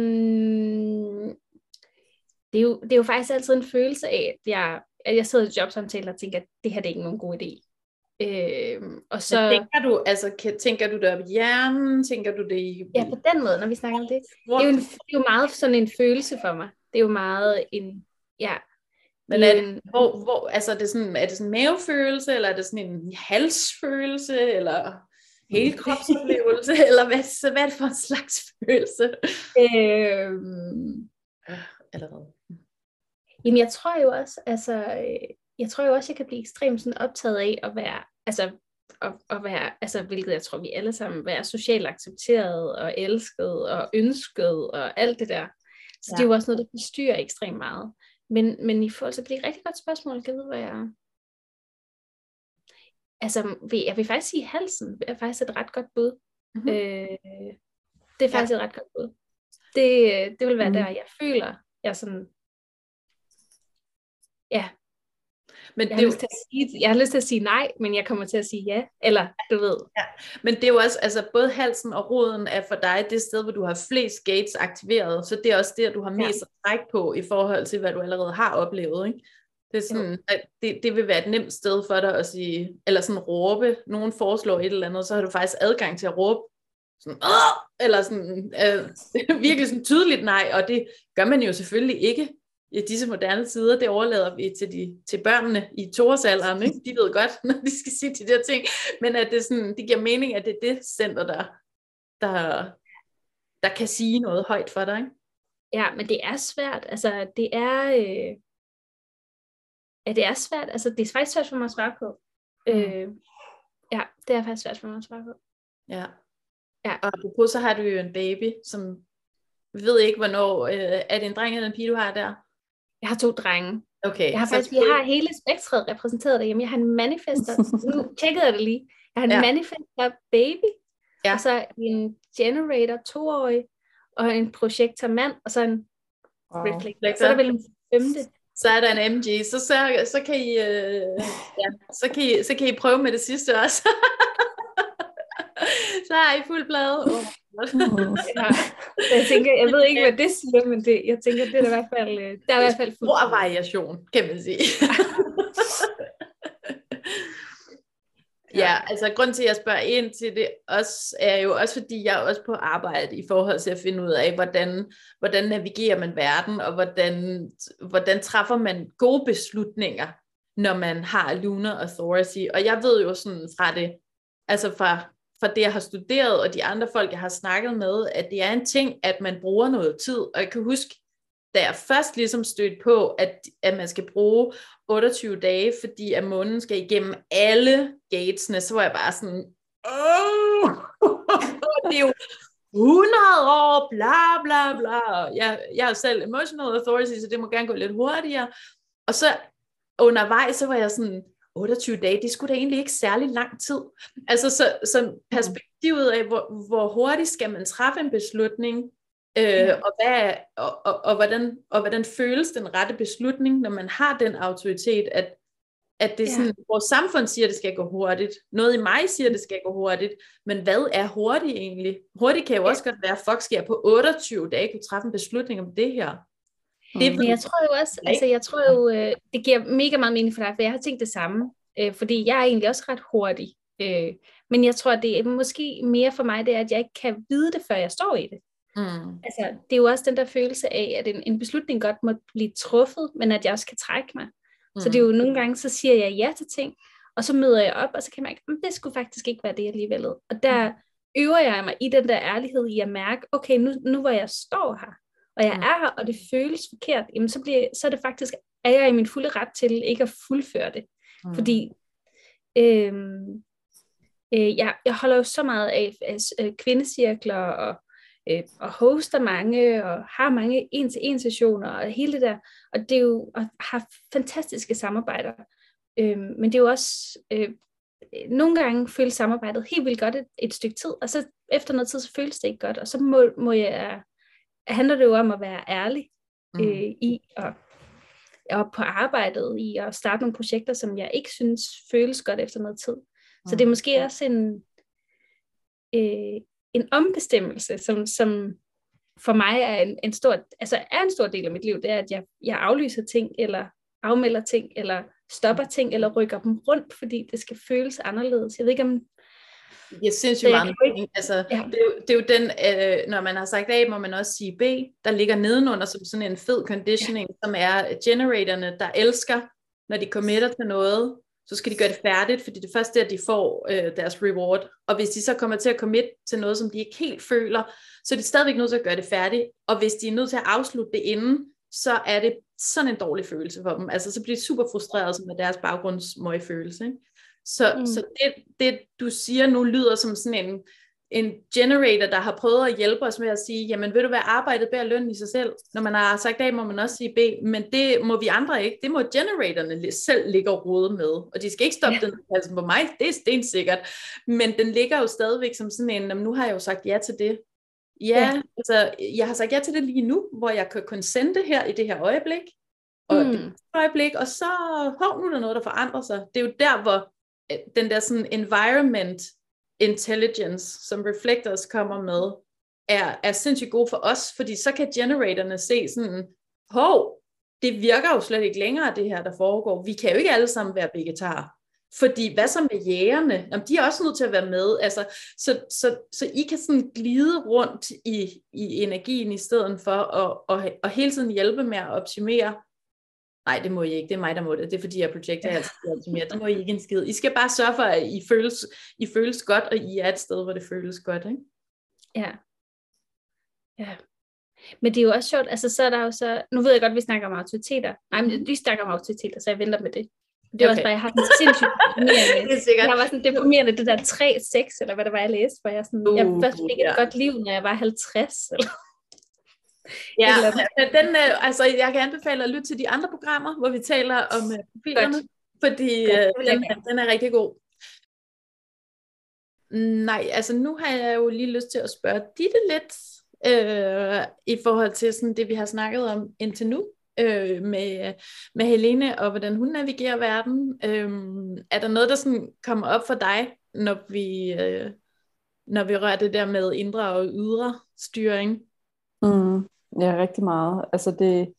det, er jo, det er jo faktisk altid en følelse af, at jeg, at jeg sidder i jobsamtaler og tænker, at det her det er ikke nogen god idé. Øh, og så... Men tænker du, altså, tænker du det op i hjernen? Tænker du det i... Ja, på den måde, når vi snakker om det. Det er, jo en, det er jo meget sådan en følelse for mig. Det er jo meget en... Ja, men er det, hvor, hvor, altså er det sådan, er det sådan en mavefølelse, eller er det sådan en halsfølelse, eller hele [laughs] kropsoplevelse, eller hvad, så hvad er det for en slags følelse? Øhm, Allerede. Jamen jeg tror jo også, altså, jeg tror jo også, jeg kan blive ekstremt sådan optaget af at være, altså, at, at være, altså, hvilket jeg tror, vi alle sammen, være socialt accepteret og elsket og ønsket og alt det der. Så ja. det er jo også noget, der forstyrrer ekstremt meget. Men, men i forhold til, det er et rigtig godt spørgsmål, jeg kan vide, hvad jeg Altså, jeg vil faktisk sige, halsen er faktisk et ret godt bud. Mm-hmm. Øh, det er faktisk ja. et ret godt bud. Det, det vil være mm. der, jeg føler, jeg sådan, ja, men jeg, det har til at sige, jeg har lyst til at sige nej, men jeg kommer til at sige ja, eller du ved. Ja. Men det er jo også, altså både halsen og roden er for dig det sted, hvor du har flest gates aktiveret, så det er også der, du har mest ja. træk på i forhold til, hvad du allerede har oplevet, ikke? Det, er sådan, at det, det vil være et nemt sted for dig at sige, eller sådan råbe, nogen foreslår et eller andet, så har du faktisk adgang til at råbe, sådan, Åh! eller sådan, øh, [laughs] virkelig sådan tydeligt nej, og det gør man jo selvfølgelig ikke i disse moderne tider, det overlader vi til, de, til børnene i toårsalderen. Ikke? De ved godt, [laughs] når de skal sige de der ting, men at det, sådan, det giver mening, at det er det center, der, der, der kan sige noget højt for dig. Ikke? Ja, men det er svært. Altså, det er... Øh... Ja, det er svært. Altså, det er faktisk svært for mig at svare på. Mm. Øh, ja, det er faktisk svært for mig at svare på. Ja. ja. Og apropos, så har du jo en baby, som vi ved ikke, hvornår, øh, er det en dreng eller en pige, du har der? Jeg har to drenge. Okay. Jeg har faktisk, jeg har hele spektret repræsenteret derhjemme. Jeg har en manifester, [laughs] nu tjekkede jeg det lige. Jeg har en ja. manifester baby, ja. og så en generator toårig, og en projektor mand, og så en wow. reflector. Så er der vel en femte. Så er der en MG, så, så, så, kan I, øh, ja, så, kan I, så kan I prøve med det sidste også. [laughs] så har I fuld plade. Oh [laughs] ja. [laughs] Jeg tænker, jeg ved ikke, hvad det siger, men det, jeg tænker, det er i hvert fald, øh, der er i hvert fald stor variation, kan man sige. [laughs] Ja, altså grund til, at jeg spørger ind til det også, er jo også, fordi jeg er også på arbejde i forhold til at finde ud af, hvordan, hvordan navigerer man verden, og hvordan, hvordan træffer man gode beslutninger, når man har lunar authority. Og jeg ved jo sådan fra det, altså fra fra det, jeg har studeret, og de andre folk, jeg har snakket med, at det er en ting, at man bruger noget tid. Og jeg kan huske, da jeg først ligesom stødte på, at, at man skal bruge 28 dage, fordi at månen skal igennem alle gatesene, så var jeg bare sådan, Åh! [laughs] det er jo 100 år, bla bla bla. Jeg, jeg er selv emotional authority, så det må gerne gå lidt hurtigere. Og så undervejs, så var jeg sådan, 28 dage, det skulle da egentlig ikke særlig lang tid. Altså så, så perspektivet af, hvor, hvor hurtigt skal man træffe en beslutning, øh, og, hvad, og, og, og, hvordan, og hvordan føles den rette beslutning, når man har den autoritet, at, at det er sådan, ja. vores samfund siger, at det skal gå hurtigt. Noget i mig siger, at det skal gå hurtigt. Men hvad er hurtigt egentlig? Hurtigt kan jo også godt være, at folk skal på 28 dage kunne træffe en beslutning om det her. Det, men jeg tror jo også, altså jeg tror jo, øh, det giver mega meget mening for dig, for jeg har tænkt det samme, øh, fordi jeg er egentlig også ret hurtig, øh, men jeg tror, det er måske mere for mig, det er, at jeg ikke kan vide det, før jeg står i det. Mm. Altså, det er jo også den der følelse af, at en, en beslutning godt må blive truffet, men at jeg også kan trække mig. Mm. Så det er jo nogle gange, så siger jeg ja til ting, og så møder jeg op, og så kan man ikke, det skulle faktisk ikke være det alligevel. Og der mm. øver jeg mig i den der ærlighed i at mærke, okay, nu, nu hvor jeg står her, og jeg er her, og det føles forkert, jamen så, bliver, så er det faktisk, er jeg i min fulde ret til ikke at fuldføre det. Mm. Fordi øh, øh, jeg, jeg holder jo så meget af, af, af kvindecirkler, og, øh, og hoster mange, og har mange en-til-en sessioner, og hele det der, og det er jo, og har fantastiske samarbejder. Øh, men det er jo også, øh, nogle gange føles samarbejdet helt vildt godt et, et stykke tid, og så efter noget tid, så føles det ikke godt, og så må, må jeg, handler det jo om at være ærlig mm. øh, i at og på arbejdet i at starte nogle projekter, som jeg ikke synes føles godt efter noget tid. Så det er mm. måske også en, øh, en ombestemmelse, som, som for mig er en, en stor, altså er en stor del af mit liv, det er, at jeg, jeg aflyser ting, eller afmelder ting, eller stopper ting, eller rykker dem rundt, fordi det skal føles anderledes. Jeg ved ikke, om jeg synes jo meget, ikke... altså, ja. det, er jo, det er jo den, øh, når man har sagt A, må man også sige B, der ligger nedenunder som sådan en fed conditioning, ja. som er generatorerne, der elsker, når de committer til noget, så skal de gøre det færdigt, fordi det første er, at de får øh, deres reward. Og hvis de så kommer til at commit til noget, som de ikke helt føler, så er de stadigvæk nødt til at gøre det færdigt. Og hvis de er nødt til at afslutte det inden, så er det sådan en dårlig følelse for dem. Altså så bliver de super frustreret med deres baggrundsmøg følelse. Ikke? Så, mm. så det, det, du siger nu, lyder som sådan en, en generator, der har prøvet at hjælpe os med at sige, jamen vil du være arbejdet bærer løn i sig selv? Når man har sagt A, må man også sige B, men det må vi andre ikke. Det må generatorerne selv ligge og rode med, og de skal ikke stoppe ja. den altså på mig, det er stensikkert, men den ligger jo stadigvæk som sådan en, nu har jeg jo sagt ja til det. Ja, ja. altså jeg har sagt ja til det lige nu, hvor jeg kan konsente her i det her øjeblik, og mm. det øjeblik, og så, hov, nu er der noget, der forandrer sig. Det er jo der, hvor Øh, den der sådan environment intelligence, som reflectors kommer med, er, er sindssygt god for os, fordi så kan generatorerne se sådan, hov, det virker jo slet ikke længere, det her, der foregår. Vi kan jo ikke alle sammen være vegetarer. Fordi hvad så med jægerne? Jamen, de er også nødt til at være med. Altså, så, så, så I kan sådan glide rundt i, i energien i stedet for at, at, at hele tiden hjælpe med at optimere nej, det må I ikke, det er mig, der må det, det er fordi, jeg projekter ja. altid mere, det må I ikke en skid. I skal bare sørge for, at I føles, I føles godt, og I er et sted, hvor det føles godt, ikke? Ja. Ja. Men det er jo også sjovt, altså så er der jo så, nu ved jeg godt, at vi snakker om autoriteter. Nej, men vi snakker om autoriteter, så jeg venter med det. Det er okay. også bare, jeg har den sindssygt [laughs] det er sikkert. Jeg var sådan deprimerende, det der 3-6, eller hvad det var, jeg læste, hvor jeg sådan, uh, jeg først fik et ja. godt liv, når jeg var 50, eller Ja, den, øh, altså, jeg kan anbefale at lytte til de andre programmer, hvor vi taler om uh, profilerne, Godt. fordi uh, den, den er rigtig god. Nej, altså nu har jeg jo lige lyst til at spørge Ditte lidt øh, i forhold til sådan det, vi har snakket om indtil nu øh, med, med Helene og hvordan hun navigerer verden. Øh, er der noget, der sådan kommer op for dig, når vi, øh, når vi rører det der med indre og ydre styring? Mm. Ja, rigtig meget. Altså det,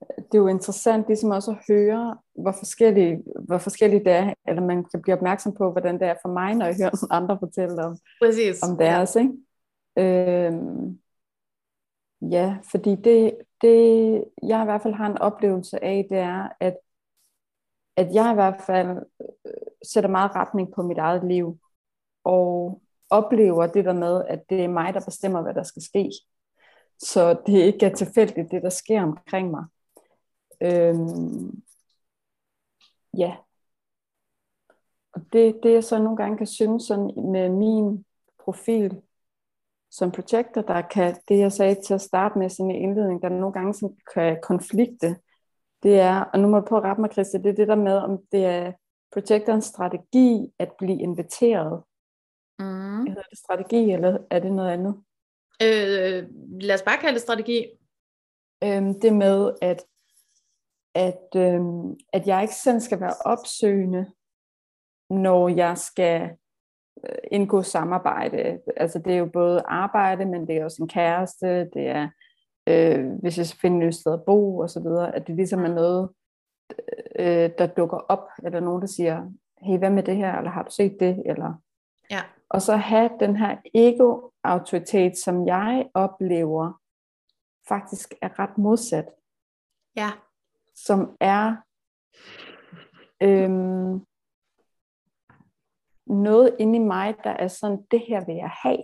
det er jo interessant ligesom også at høre, hvor forskellige, hvor forskellige det er, eller man kan blive opmærksom på, hvordan det er for mig, når jeg hører andre fortælle om, Præcis. om deres. Ikke? Øhm, ja, fordi det, det, jeg i hvert fald har en oplevelse af, det er, at, at jeg i hvert fald øh, sætter meget retning på mit eget liv, og oplever det der med, at det er mig, der bestemmer, hvad der skal ske. Så det ikke er tilfældigt, det der sker omkring mig. Øhm, ja. Og det, det jeg så nogle gange kan synes sådan med min profil som projekter, der kan, det jeg sagde til at starte med sådan i indledning, der nogle gange som kan konflikte, det er, og nu må du prøve at rette mig, Christi, det er det der med, om det er projekterens strategi at blive inviteret. Mm. Er det strategi, eller er det noget andet? Øh, lad os bare kalde det strategi. Øhm, det med, at, at, øhm, at jeg ikke selv skal være opsøgende, når jeg skal øh, indgå samarbejde. Altså det er jo både arbejde, men det er også en kæreste, det er øh, hvis jeg skal finde et sted at bo og så videre, at det ligesom er noget, øh, der dukker op, eller nogen, der siger, hey, hvad med det her, eller har du set det, eller Ja. Og så have den her ego-autoritet, som jeg oplever faktisk er ret modsat. Ja. Som er øhm, noget inde i mig, der er sådan, det her vil jeg have.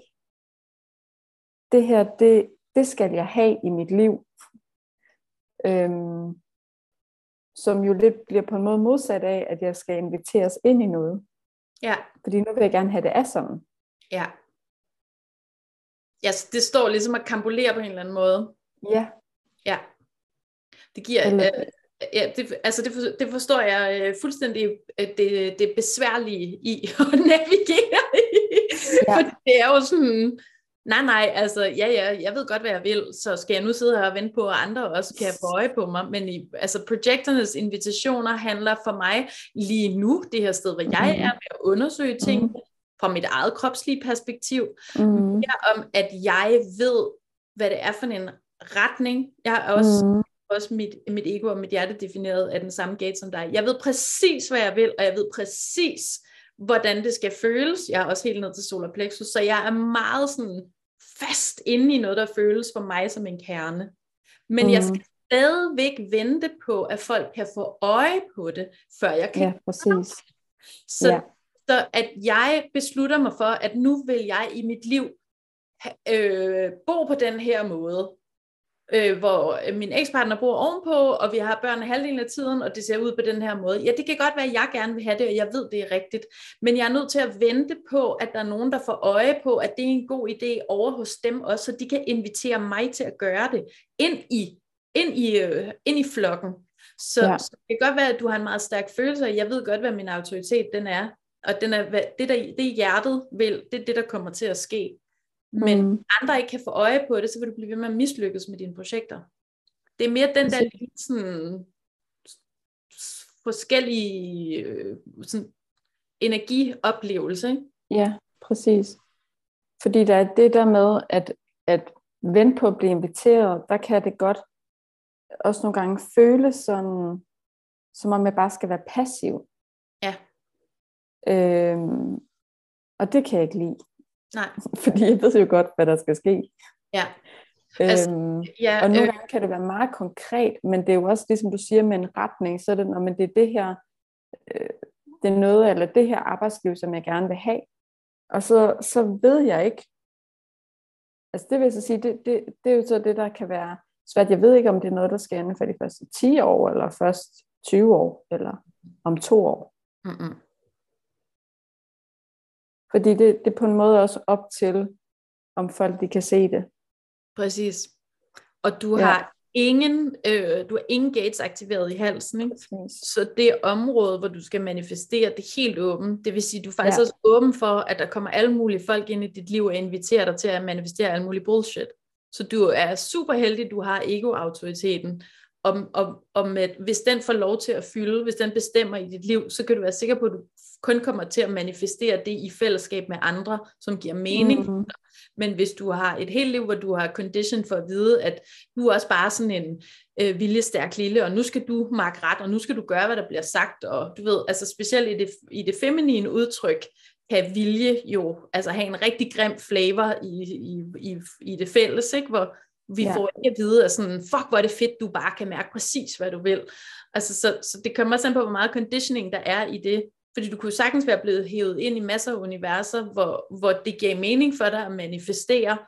Det her, det, det skal jeg have i mit liv. Øhm, som jo lidt bliver på en måde modsat af, at jeg skal inviteres ind i noget. Ja. Fordi nu vil jeg gerne have det af sådan. Ja. Ja, det står ligesom at kampolere på en eller anden måde. Ja. Ja. Det giver, eller, øh, ja, det, altså det, for, det forstår jeg øh, fuldstændig øh, det, det besværlige i [laughs] at navigere i. Ja. For det er jo sådan, nej nej, altså ja ja, jeg ved godt hvad jeg vil, så skal jeg nu sidde her og vente på, at andre også kan få øje på mig, men i, altså projekternes invitationer handler for mig lige nu, det her sted, hvor jeg er med at undersøge ting, mm. fra mit eget kropslige perspektiv, mm. mere om at jeg ved, hvad det er for en retning, jeg er også mm også mit, mit ego og mit hjerte defineret af den samme gate som dig. Jeg ved præcis, hvad jeg vil, og jeg ved præcis, hvordan det skal føles. Jeg er også helt ned til solar plexus, så jeg er meget sådan fast inde i noget, der føles for mig som en kerne. Men mm. jeg skal stadigvæk vente på, at folk kan få øje på det, før jeg kan. Ja, præcis. Så, ja. så at jeg beslutter mig for, at nu vil jeg i mit liv øh, bo på den her måde øh, hvor øh, min ekspartner bor ovenpå, og vi har børn halvdelen af tiden, og det ser ud på den her måde. Ja, det kan godt være, at jeg gerne vil have det, og jeg ved, det er rigtigt. Men jeg er nødt til at vente på, at der er nogen, der får øje på, at det er en god idé over hos dem også, så de kan invitere mig til at gøre det ind i, ind i, øh, ind i flokken. Så, ja. så det kan godt være, at du har en meget stærk følelse, og jeg ved godt, hvad min autoritet den er. Og den er, det, der, det hjertet vil, det er det, der kommer til at ske men mm. andre ikke kan få øje på det, så vil du blive ved med at mislykkes med dine projekter. Det er mere den der lidt sådan forskellige øh, sådan energioplevelse. Ikke? Ja, præcis. Fordi der er det der med, at, at vente på at blive inviteret, der kan det godt også nogle gange føles sådan, som om jeg bare skal være passiv. Ja. Øhm, og det kan jeg ikke lide. Nej. [laughs] Fordi jeg ved jo godt, hvad der skal ske. Ja. Altså, øhm, ja, og nogle øh, gange kan det være meget konkret, men det er jo også, ligesom du siger, med en retning, så er det, når men det er det her, øh, det er noget, eller det her arbejdsliv, som jeg gerne vil have. Og så, så ved jeg ikke, altså det vil jeg så sige, det, det, det er jo så det, der kan være svært. Jeg ved ikke, om det er noget, der skal inden for de første 10 år, eller først 20 år, eller om to år. Mm-hmm. Fordi det, det er på en måde også op til, om folk de kan se det. Præcis. Og du ja. har ingen, øh, du har ingen gates aktiveret i halsen, ikke? så det område, hvor du skal manifestere, det er helt åbent. Det vil sige, du er faktisk ja. også åben for, at der kommer alle mulige folk ind i dit liv og inviterer dig til at manifestere alle mulige bullshit. Så du er super heldig, du har ego-autoriteten, og, og, og med, hvis den får lov til at fylde, hvis den bestemmer i dit liv, så kan du være sikker på, at du kun kommer til at manifestere det i fællesskab med andre, som giver mening. Mm. Men hvis du har et helt liv, hvor du har condition for at vide, at du er også bare sådan en øh, viljestærk lille, og nu skal du markere ret, og nu skal du gøre, hvad der bliver sagt, og du ved, altså specielt i det, i det feminine udtryk, kan vilje jo altså have en rigtig grim flavor i, i, i, i det fælles, ikke? hvor vi ja. får ikke at vide, at sådan, fuck, hvor er det fedt, du bare kan mærke præcis, hvad du vil. Altså, så, så det kommer også an på, hvor meget conditioning der er i det. Fordi du kunne sagtens være blevet hævet ind i masser af universer, hvor, hvor det gav mening for dig at manifestere,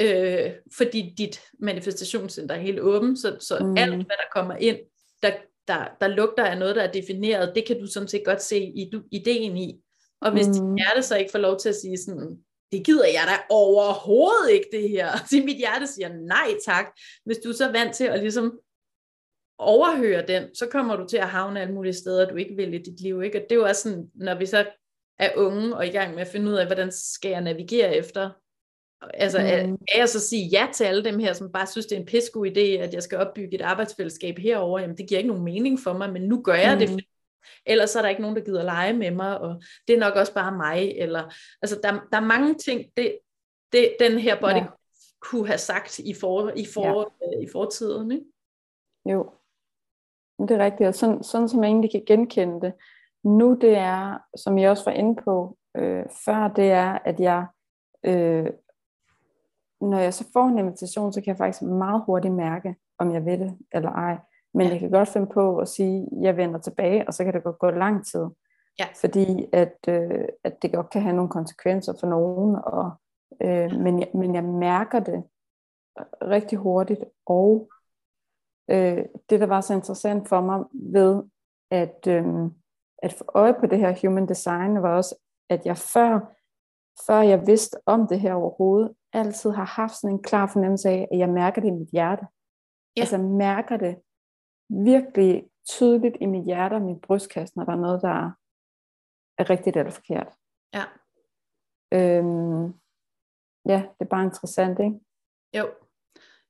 øh, fordi dit manifestationscenter er helt åben, så, så mm. alt, hvad der kommer ind, der, der, der lugter af noget, der er defineret, det kan du sådan set godt se i, du, ideen i. Og hvis mm. dit hjerte så ikke får lov til at sige sådan, det gider jeg da overhovedet ikke det her. [laughs] Så mit hjerte siger nej tak. Hvis du er så vant til at ligesom overhøre den, så kommer du til at havne alle mulige steder, du ikke vil i dit liv. Ikke? Og det er jo også sådan, når vi så er unge og i gang med at finde ud af, hvordan skal jeg navigere efter. Altså, mm. er, jeg så sige ja til alle dem her, som bare synes, det er en pissegod idé, at jeg skal opbygge et arbejdsfællesskab herover. Jamen, det giver ikke nogen mening for mig, men nu gør jeg mm. det, ellers er der ikke nogen, der gider lege med mig, og det er nok også bare mig, eller, altså der, der er mange ting, det, det, den her body ja. kunne have sagt i, for, i, for, ja. øh, i fortiden, ikke? Jo, det er rigtigt, og sådan, sådan som jeg egentlig kan genkende det, nu det er, som jeg også var inde på, øh, før, det er, at jeg, øh, når jeg så får en invitation, så kan jeg faktisk meget hurtigt mærke, om jeg vil det eller ej. Men jeg kan godt finde på at sige, at jeg vender tilbage, og så kan det godt gå lang tid. Ja. Fordi at, øh, at det godt kan have nogle konsekvenser for nogen, og, øh, men, jeg, men jeg mærker det rigtig hurtigt, og øh, det der var så interessant for mig ved at, øh, at få øje på det her human design, var også, at jeg før, før jeg vidste om det her overhovedet, altid har haft sådan en klar fornemmelse af, at jeg mærker det i mit hjerte. Ja. Altså mærker det virkelig tydeligt i mit hjerte og min brystkasse, når der er noget, der er rigtigt eller forkert. Ja. Øhm, ja, det er bare interessant, ikke? Jo.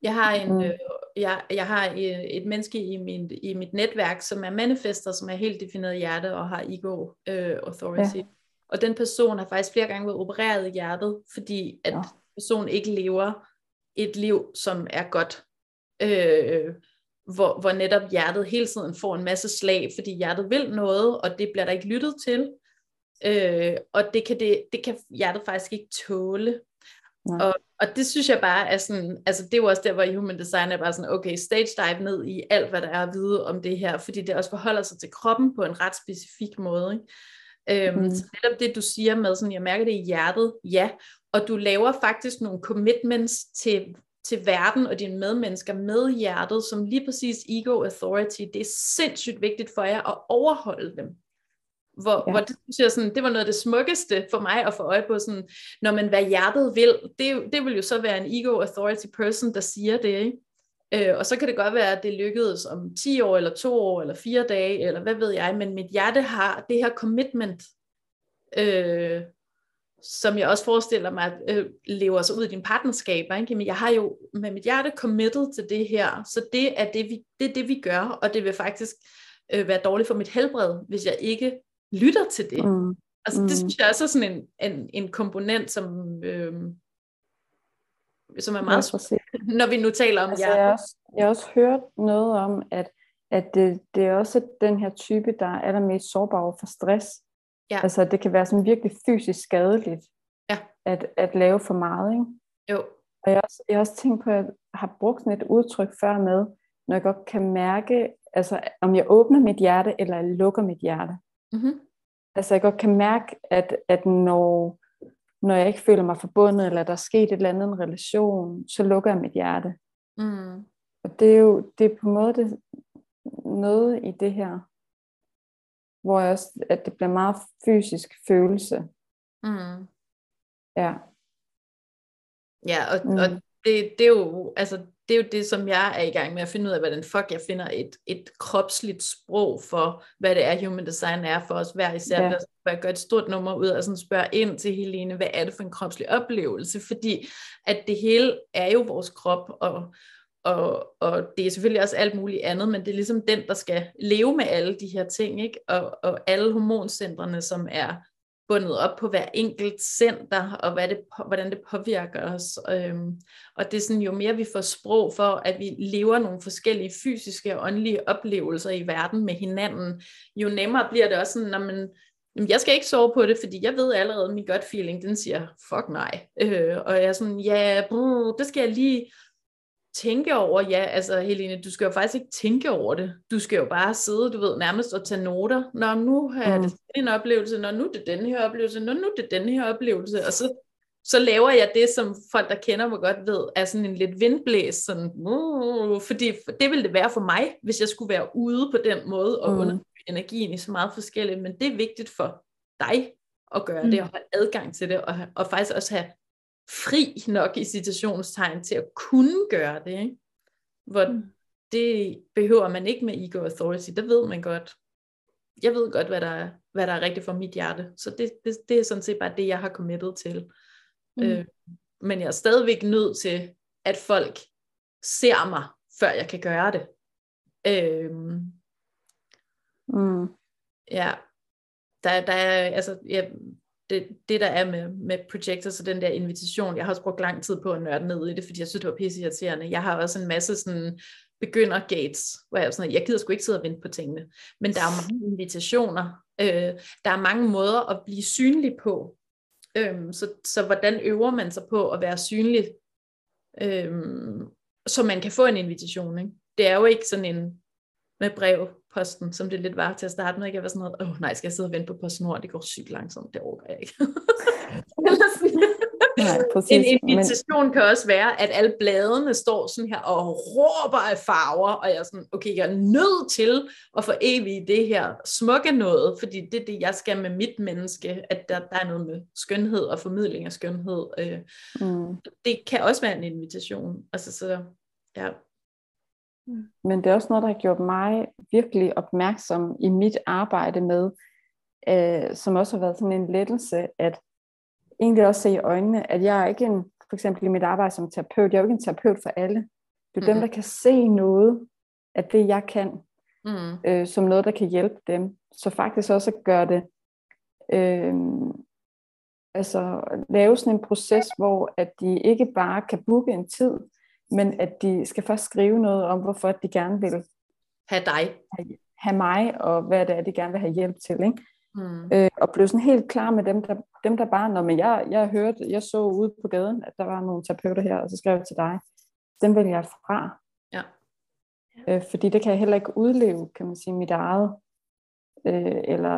Jeg har en, mm. øh, jeg, jeg har et menneske i, min, i mit netværk, som er manifester, som er helt defineret hjerte og har ego øh, authority. Ja. Og den person har faktisk flere gange været opereret i hjertet, fordi at ja. personen ikke lever et liv, som er godt. Øh, hvor, hvor netop hjertet hele tiden får en masse slag, fordi hjertet vil noget, og det bliver der ikke lyttet til. Øh, og det kan, det, det kan hjertet faktisk ikke tåle. Og, og det synes jeg bare er sådan, altså det er jo også der, hvor i Human Design er bare sådan, okay, stage dive ned i alt, hvad der er at vide om det her, fordi det også forholder sig til kroppen på en ret specifik måde. Ikke? Øhm, mm. Så netop det, du siger med sådan, jeg mærker det i hjertet, ja, og du laver faktisk nogle commitments til, til verden og dine medmennesker med hjertet, som lige præcis ego authority, det er sindssygt vigtigt for jer at overholde dem. Hvor, ja. hvor det, synes jeg, sådan, det var noget af det smukkeste for mig at få øje på, sådan, når man hvad hjertet vil, det, det vil jo så være en ego authority person, der siger det, ikke? Øh, og så kan det godt være, at det lykkedes om 10 år, eller 2 år, eller 4 dage, eller hvad ved jeg, men mit hjerte har det her commitment, øh, som jeg også forestiller mig, øh, lever sig ud i din partnerskab. Ikke? Men jeg har jo med mit hjerte committed til det her, så det er det, vi, det, er det, vi gør, og det vil faktisk øh, være dårligt for mit helbred, hvis jeg ikke lytter til det. Mm. Altså det mm. synes jeg også er sådan en, en, en komponent, som, øh, som er meget ja, når vi nu taler om altså, jeg, har også, jeg har også hørt noget om, at, at det, det er også den her type, der er allermest sårbar for stress. Ja. Altså det kan være sådan virkelig fysisk skadeligt, ja. at, at lave for meget. Ikke? Jo. Og jeg har, også, jeg har også tænkt på, at jeg har brugt sådan et udtryk før med, når jeg godt kan mærke, altså om jeg åbner mit hjerte, eller jeg lukker mit hjerte. Mm-hmm. Altså jeg godt kan mærke, at, at når, når jeg ikke føler mig forbundet, eller der er sket et eller andet en relation, så lukker jeg mit hjerte. Mm. Og det er jo det er på en måde det, noget i det her, hvor jeg også, at det bliver meget fysisk følelse. Mm. Ja. Ja, og, mm. og det, det er jo, altså det er jo det, som jeg er i gang med at finde ud af, hvordan fuck jeg finder et, et kropsligt sprog for, hvad det er, human design er for os hver især. Ja. Der jeg gør et stort nummer ud og sådan spørge ind til Helene, hvad er det for en kropslig oplevelse? Fordi at det hele er jo vores krop, og, og, og det er selvfølgelig også alt muligt andet, men det er ligesom den, der skal leve med alle de her ting, ikke? Og, og alle hormoncentrene, som er bundet op på hver enkelt center, og hvad det, hvordan det påvirker os. Øhm, og det er sådan, jo mere vi får sprog for, at vi lever nogle forskellige fysiske og åndelige oplevelser i verden med hinanden, jo nemmere bliver det også sådan, når man, jamen, jeg skal ikke sove på det, fordi jeg ved allerede, at min gut feeling, den siger, fuck nej. Øh, og jeg er sådan, ja, brug, det skal jeg lige tænke over, ja, altså Helene, du skal jo faktisk ikke tænke over det. Du skal jo bare sidde, du ved, nærmest og tage noter. Når nu har jeg mm. det en oplevelse, når nu er det den her oplevelse, når nu er det den her oplevelse, og så, så laver jeg det, som folk, der kender mig godt ved, er sådan en lidt vindblæs, sådan, uh, fordi det ville det være for mig, hvis jeg skulle være ude på den måde, og mm. under energien i så meget forskelligt, men det er vigtigt for dig at gøre mm. det, og have adgang til det, og, og faktisk også have fri nok i citationstegn til at kunne gøre det. Ikke? Hvor mm. det behøver man ikke med ego authority, det ved man godt. Jeg ved godt, hvad der er, hvad der er rigtigt for mit hjerte. Så det, det, det er sådan set bare det, jeg har committed til. Mm. Øh, men jeg er stadigvæk nødt til, at folk ser mig, før jeg kan gøre det. Øh, mm. Ja, der, der er, altså, jeg, det, det der er med, med projectors så den der invitation, jeg har også brugt lang tid på at nørde ned i det, fordi jeg synes, det var pisse irriterende. Jeg har også en masse sådan begynder Gates, hvor jeg er sådan, jeg gider sgu ikke sidde og vente på tingene. Men der er mange invitationer. Øh, der er mange måder at blive synlig på. Øhm, så, så hvordan øver man sig på at være synlig, øhm, så man kan få en invitation. Ikke? Det er jo ikke sådan en med brevposten, som det lidt var til at starte med. Ikke? Jeg var sådan noget, åh oh, nej, skal jeg sidde og vente på PostNord? Det går sygt langsomt, det overgår jeg ikke. [laughs] Nej, præcis. En invitation men... kan også være, at alle bladene står sådan her og råber af farver, og jeg er sådan, okay, jeg er nødt til at få evigt det her smukke noget, fordi det er det, jeg skal med mit menneske, at der, der er noget med skønhed og formidling af skønhed. Øh, mm. Det kan også være en invitation. Altså, så, ja. Men det er også noget, der har gjort mig virkelig opmærksom i mit arbejde med, øh, som også har været sådan en lettelse, at egentlig også se i øjnene, at jeg er ikke en, for eksempel i mit arbejde som terapeut, jeg er jo ikke en terapeut for alle. Det er mm. dem, der kan se noget af det, jeg kan, mm. øh, som noget, der kan hjælpe dem. Så faktisk også at gøre det, øh, altså lave sådan en proces, hvor at de ikke bare kan booke en tid, men at de skal først skrive noget om, hvorfor de gerne vil have dig. Have, have mig, og hvad det er, de gerne vil have hjælp til. Ikke? Mm. Øh, og blev sådan helt klar med dem, der, dem der bare, når men jeg, jeg hørte, jeg så ude på gaden, at der var nogle terapeuter her, og så skrev jeg til dig, dem vil jeg fra. Ja. Øh, fordi det kan jeg heller ikke udleve, kan man sige, mit eget. Øh, eller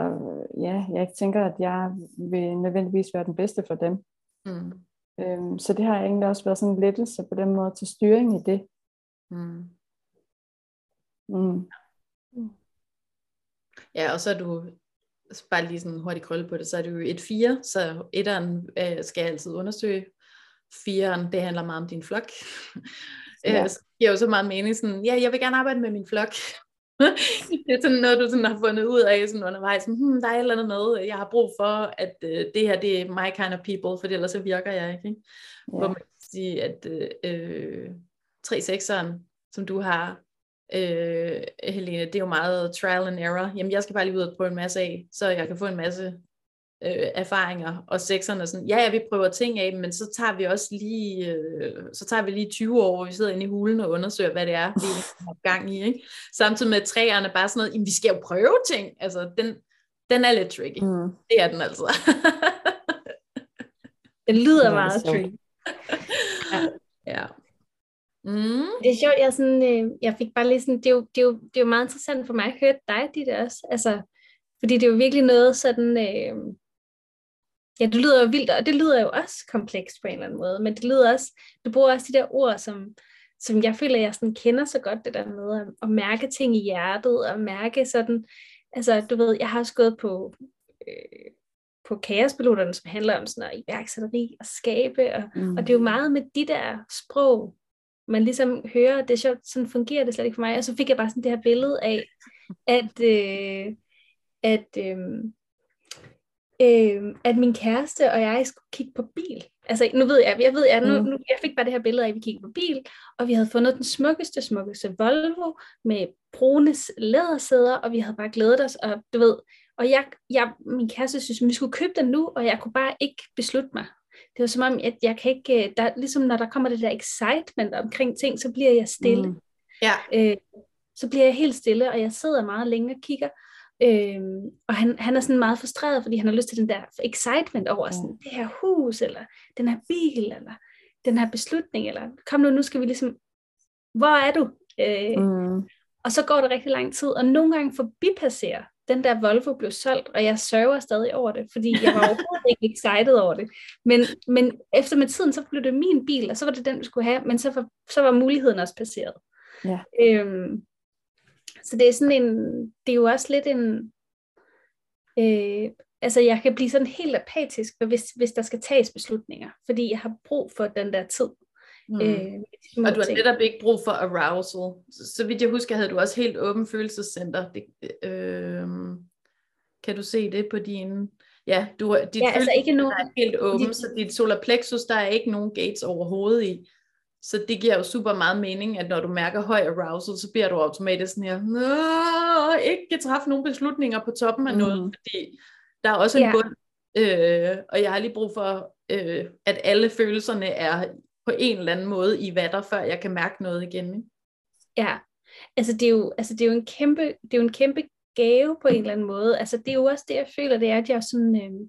ja, jeg ikke tænker, at jeg vil nødvendigvis være den bedste for dem. Mm. Øh, så det har egentlig også været sådan en lettelse på den måde til styring i det. Mm. Mm. Ja, og så er du bare lige sådan hurtigt krølle på det, så er det jo et fire, så etteren øh, skal jeg altid undersøge. Firen, det handler meget om din flok. Ja. Øh, så giver jo så meget mening, sådan, ja, jeg vil gerne arbejde med min flok. [laughs] det er sådan noget, du sådan har fundet ud af sådan undervejs. Hmm, der er et eller andet med, jeg har brug for, at øh, det her, det er my kind of people, for ellers så virker jeg ikke. ikke? Ja. Hvor man kan sige, at øh, 3-6'eren, som du har, øh, Helene, det er jo meget trial and error. Jamen, jeg skal bare lige ud og prøve en masse af, så jeg kan få en masse øh, erfaringer. Og sekserne sådan, ja, ja, vi prøver ting af, men så tager vi også lige, øh, så tager vi lige 20 år, hvor vi sidder inde i hulen og undersøger, hvad det er, vi har gang i. Ikke? Samtidig med træerne bare sådan noget, jamen, vi skal jo prøve ting. Altså, den, den er lidt tricky. Mm. Det er den altså. [laughs] den lyder meget tricky. ja. ja. Mm. Det er sjovt, jeg, sådan, øh, jeg fik bare lige sådan, det er, jo, det, er jo, det er jo meget interessant for mig at høre dig, dit også. Altså, fordi det er jo virkelig noget sådan, øh, ja, det lyder jo vildt, og det lyder jo også komplekst på en eller anden måde, men det lyder også, du bruger også de der ord, som, som jeg føler, jeg sådan kender så godt, det der med at, at mærke ting i hjertet, og mærke sådan, altså du ved, jeg har også gået på, øh, på kaospiloterne, som handler om sådan noget iværksætteri og skabe, og, mm. og det er jo meget med de der sprog, man ligesom hører, det er sjovt, sådan fungerer det slet ikke for mig. Og så fik jeg bare sådan det her billede af, at, øh, at, øh, øh, at min kæreste og jeg skulle kigge på bil. Altså nu ved jeg, jeg ved, jeg, nu, mm. nu, jeg fik bare det her billede af, at vi kiggede på bil, og vi havde fundet den smukkeste, smukkeste Volvo med brune lædersæder, og vi havde bare glædet os, og du ved, og jeg, jeg, min kæreste synes, at vi skulle købe den nu, og jeg kunne bare ikke beslutte mig det var som om, at jeg kan ikke, øh, der, ligesom når der kommer det der excitement omkring ting, så bliver jeg stille. Mm. Ja. Øh, så bliver jeg helt stille, og jeg sidder meget længe og kigger. Øh, og han, han er sådan meget frustreret, fordi han har lyst til den der excitement over sådan, det her hus, eller den her bil, eller den her beslutning, eller kom nu, nu skal vi ligesom, hvor er du? Øh, mm. Og så går det rigtig lang tid, og nogle gange forbipasserer den der Volvo blev solgt, og jeg sørger stadig over det, fordi jeg var overhovedet ikke excited over det. Men, men efter med tiden, så blev det min bil, og så var det den, vi skulle have, men så var, så var muligheden også passeret. Ja. Øhm, så det er sådan en, det er jo også lidt en, øh, altså jeg kan blive sådan helt apatisk, hvis, hvis der skal tages beslutninger, fordi jeg har brug for den der tid. Mm. Øh, og du har netop ikke brug for arousal. Så, så vidt jeg husker, havde du også helt åben følelsescenter. Det, øh, kan du se det på din... Ja, du, dit ja, altså ikke nogen... er helt åben, dit... så dit solar plexus, der er ikke nogen gates overhovedet i. Så det giver jo super meget mening, at når du mærker høj arousal, så bliver du automatisk sådan her, Nå, ikke kan træffe nogen beslutninger på toppen af mm. noget, fordi der er også en ja. bund, øh, og jeg har lige brug for, øh, at alle følelserne er på en eller anden måde i vatter, før jeg kan mærke noget igen. Ikke? Ja, Altså det er jo, altså det er jo en kæmpe, det er jo en kæmpe gave på en [laughs] eller anden måde. Altså det er jo også det, jeg føler, det er, at jeg sådan, øh,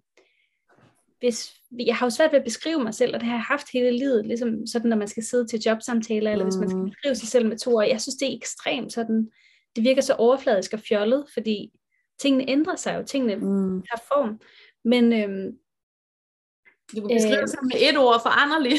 hvis, jeg har jo svært ved at beskrive mig selv, og det har jeg haft hele livet, ligesom sådan, når man skal sidde til jobsamtaler, eller mm. hvis man skal mm. beskrive sig selv med to ord. Jeg synes, det er ekstremt sådan, det virker så overfladisk og fjollet, fordi tingene ændrer sig jo, tingene mm. har form. Men øhm, du kan beskrive øh, sig med et ord foranderlig. [laughs]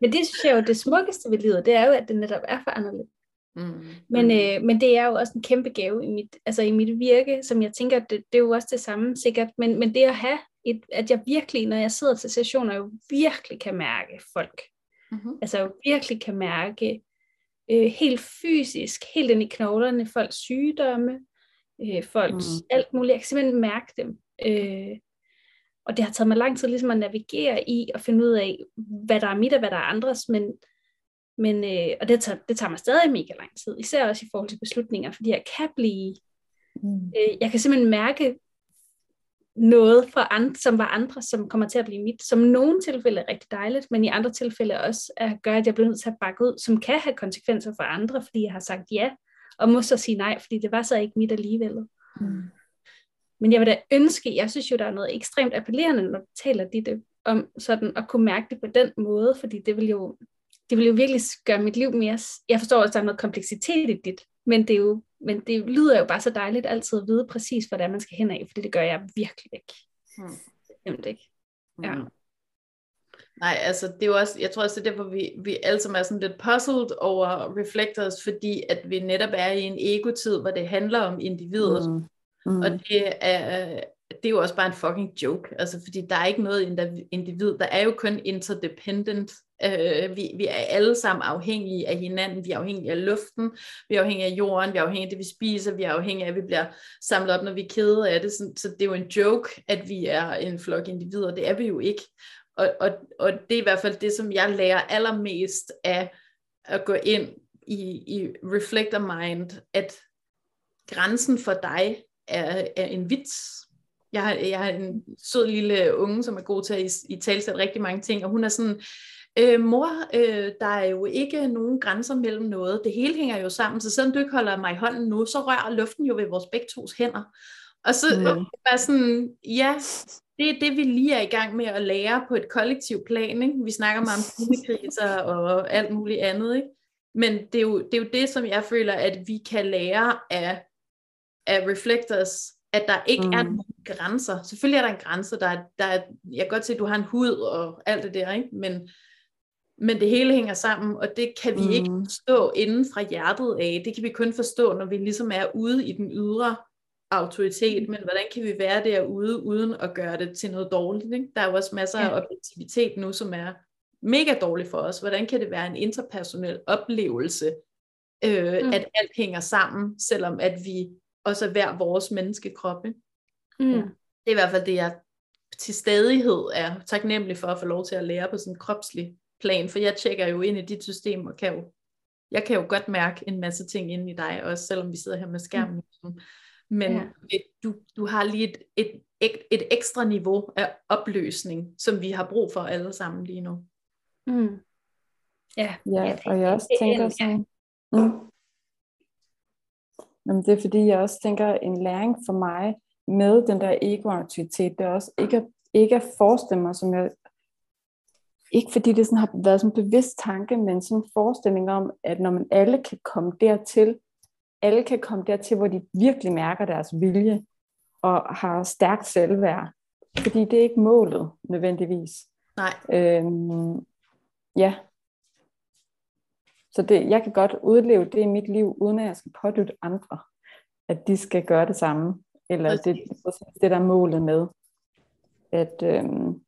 men det synes jeg jo, det smukkeste ved livet, det er jo, at det netop er foranderligt. Mm. Men, mm. øh, men det er jo også en kæmpe gave i mit, altså i mit virke, som jeg tænker, det, det er jo også det samme sikkert, men, men det at have, et, at jeg virkelig, når jeg sidder til sessioner, jo virkelig kan mærke folk. Mm-hmm. Altså virkelig kan mærke øh, helt fysisk, helt ind i knoglerne, folks sygdomme, øh, folks mm. alt muligt. Jeg kan simpelthen mærke dem. Øh, og det har taget mig lang tid ligesom at navigere i og finde ud af, hvad der er mit og hvad der er andres, men, men øh, og det tager, det tager mig stadig mega lang tid, især også i forhold til beslutninger, fordi jeg kan blive, mm. øh, jeg kan simpelthen mærke noget fra andre, som var andre, som kommer til at blive mit, som i nogle tilfælde er rigtig dejligt, men i andre tilfælde også at gøre, at jeg bliver nødt til at bakke ud, som kan have konsekvenser for andre, fordi jeg har sagt ja, og må så sige nej, fordi det var så ikke mit alligevel. Mm. Men jeg vil da ønske, jeg synes jo, der er noget ekstremt appellerende, når du taler dit om sådan at kunne mærke det på den måde, fordi det vil jo, det vil jo virkelig gøre mit liv mere, jeg forstår også, at der er noget kompleksitet i dit, men det, er jo, men det lyder jo bare så dejligt altid at vide præcis, er, man skal hen af, for det gør jeg virkelig ikke. Hmm. Nemt ikke. Ja. Hmm. Nej, altså det er jo også, jeg tror også, det er derfor, vi, vi alle sammen er sådan lidt puzzled over reflectors, fordi at vi netop er i en ego-tid, hvor det handler om individet. Mm. Mm. Og det er, det er jo også bare en fucking joke, altså fordi der er ikke noget individ, der er jo kun interdependent. øh, vi, vi er alle sammen afhængige af hinanden, vi er afhængige af luften, vi er afhængige af jorden, vi er afhængige af det, vi spiser, vi er afhængige af, at vi bliver samlet op, når vi er kede af det. Så, så det er jo en joke, at vi er en flok individer, det er vi jo ikke. Og, og, og det er i hvert fald det, som jeg lærer allermest af at gå ind i, i Reflector Mind, at grænsen for dig er, er en vits. Jeg har, jeg har en sød lille unge, som er god til at i, i talsætte rigtig mange ting, og hun er sådan, øh, mor, øh, der er jo ikke nogen grænser mellem noget. Det hele hænger jo sammen, så selvom du ikke holder mig i hånden nu, så rører luften jo ved vores begge tos hænder. Og så mm. var sådan, ja, det er det, vi lige er i gang med at lære på et kollektivt plan. Ikke? Vi snakker meget om [laughs] klimakriser og alt muligt andet. Ikke? Men det er, jo, det er jo det, som jeg føler, at vi kan lære af af reflectors, at der ikke mm. er nogen grænser. Selvfølgelig er der en grænse, der er, der er, jeg kan godt se, at du har en hud og alt det der, ikke? Men, men det hele hænger sammen, og det kan vi mm. ikke forstå inden fra hjertet af. Det kan vi kun forstå, når vi ligesom er ude i den ydre autoritet, men hvordan kan vi være derude, uden at gøre det til noget dårligt? Ikke? Der er jo også masser ja. af objektivitet nu, som er mega dårligt for os. Hvordan kan det være en interpersonel oplevelse, øh, mm. at alt hænger sammen, selvom at vi og så hver vores menneskekrop. Mm. Ja. Det er i hvert fald det, jeg til stadighed er taknemmelig for at få lov til at lære på sådan en kropslig plan, for jeg tjekker jo ind i dit system, og kan jo, jeg kan jo godt mærke en masse ting inde i dig, også selvom vi sidder her med skærmen. Mm. Men ja. et, du, du har lige et, et, et, et ekstra niveau af opløsning, som vi har brug for alle sammen lige nu. Mm. Ja, ja, og jeg også tænker sådan, mm, Jamen, det er fordi, jeg også tænker, en læring for mig med den der ego-aktivitet, det er også ikke at, ikke at forestille mig, som jeg, ikke fordi det sådan har været sådan en bevidst tanke, men sådan en forestilling om, at når man alle kan komme dertil, alle kan komme dertil, hvor de virkelig mærker deres vilje, og har stærkt selvværd. Fordi det er ikke målet nødvendigvis. Nej. Øhm, ja, så det, jeg kan godt udleve det i mit liv, uden at jeg skal pådytte andre, at de skal gøre det samme. Eller det, det der er målet med. At, øhm,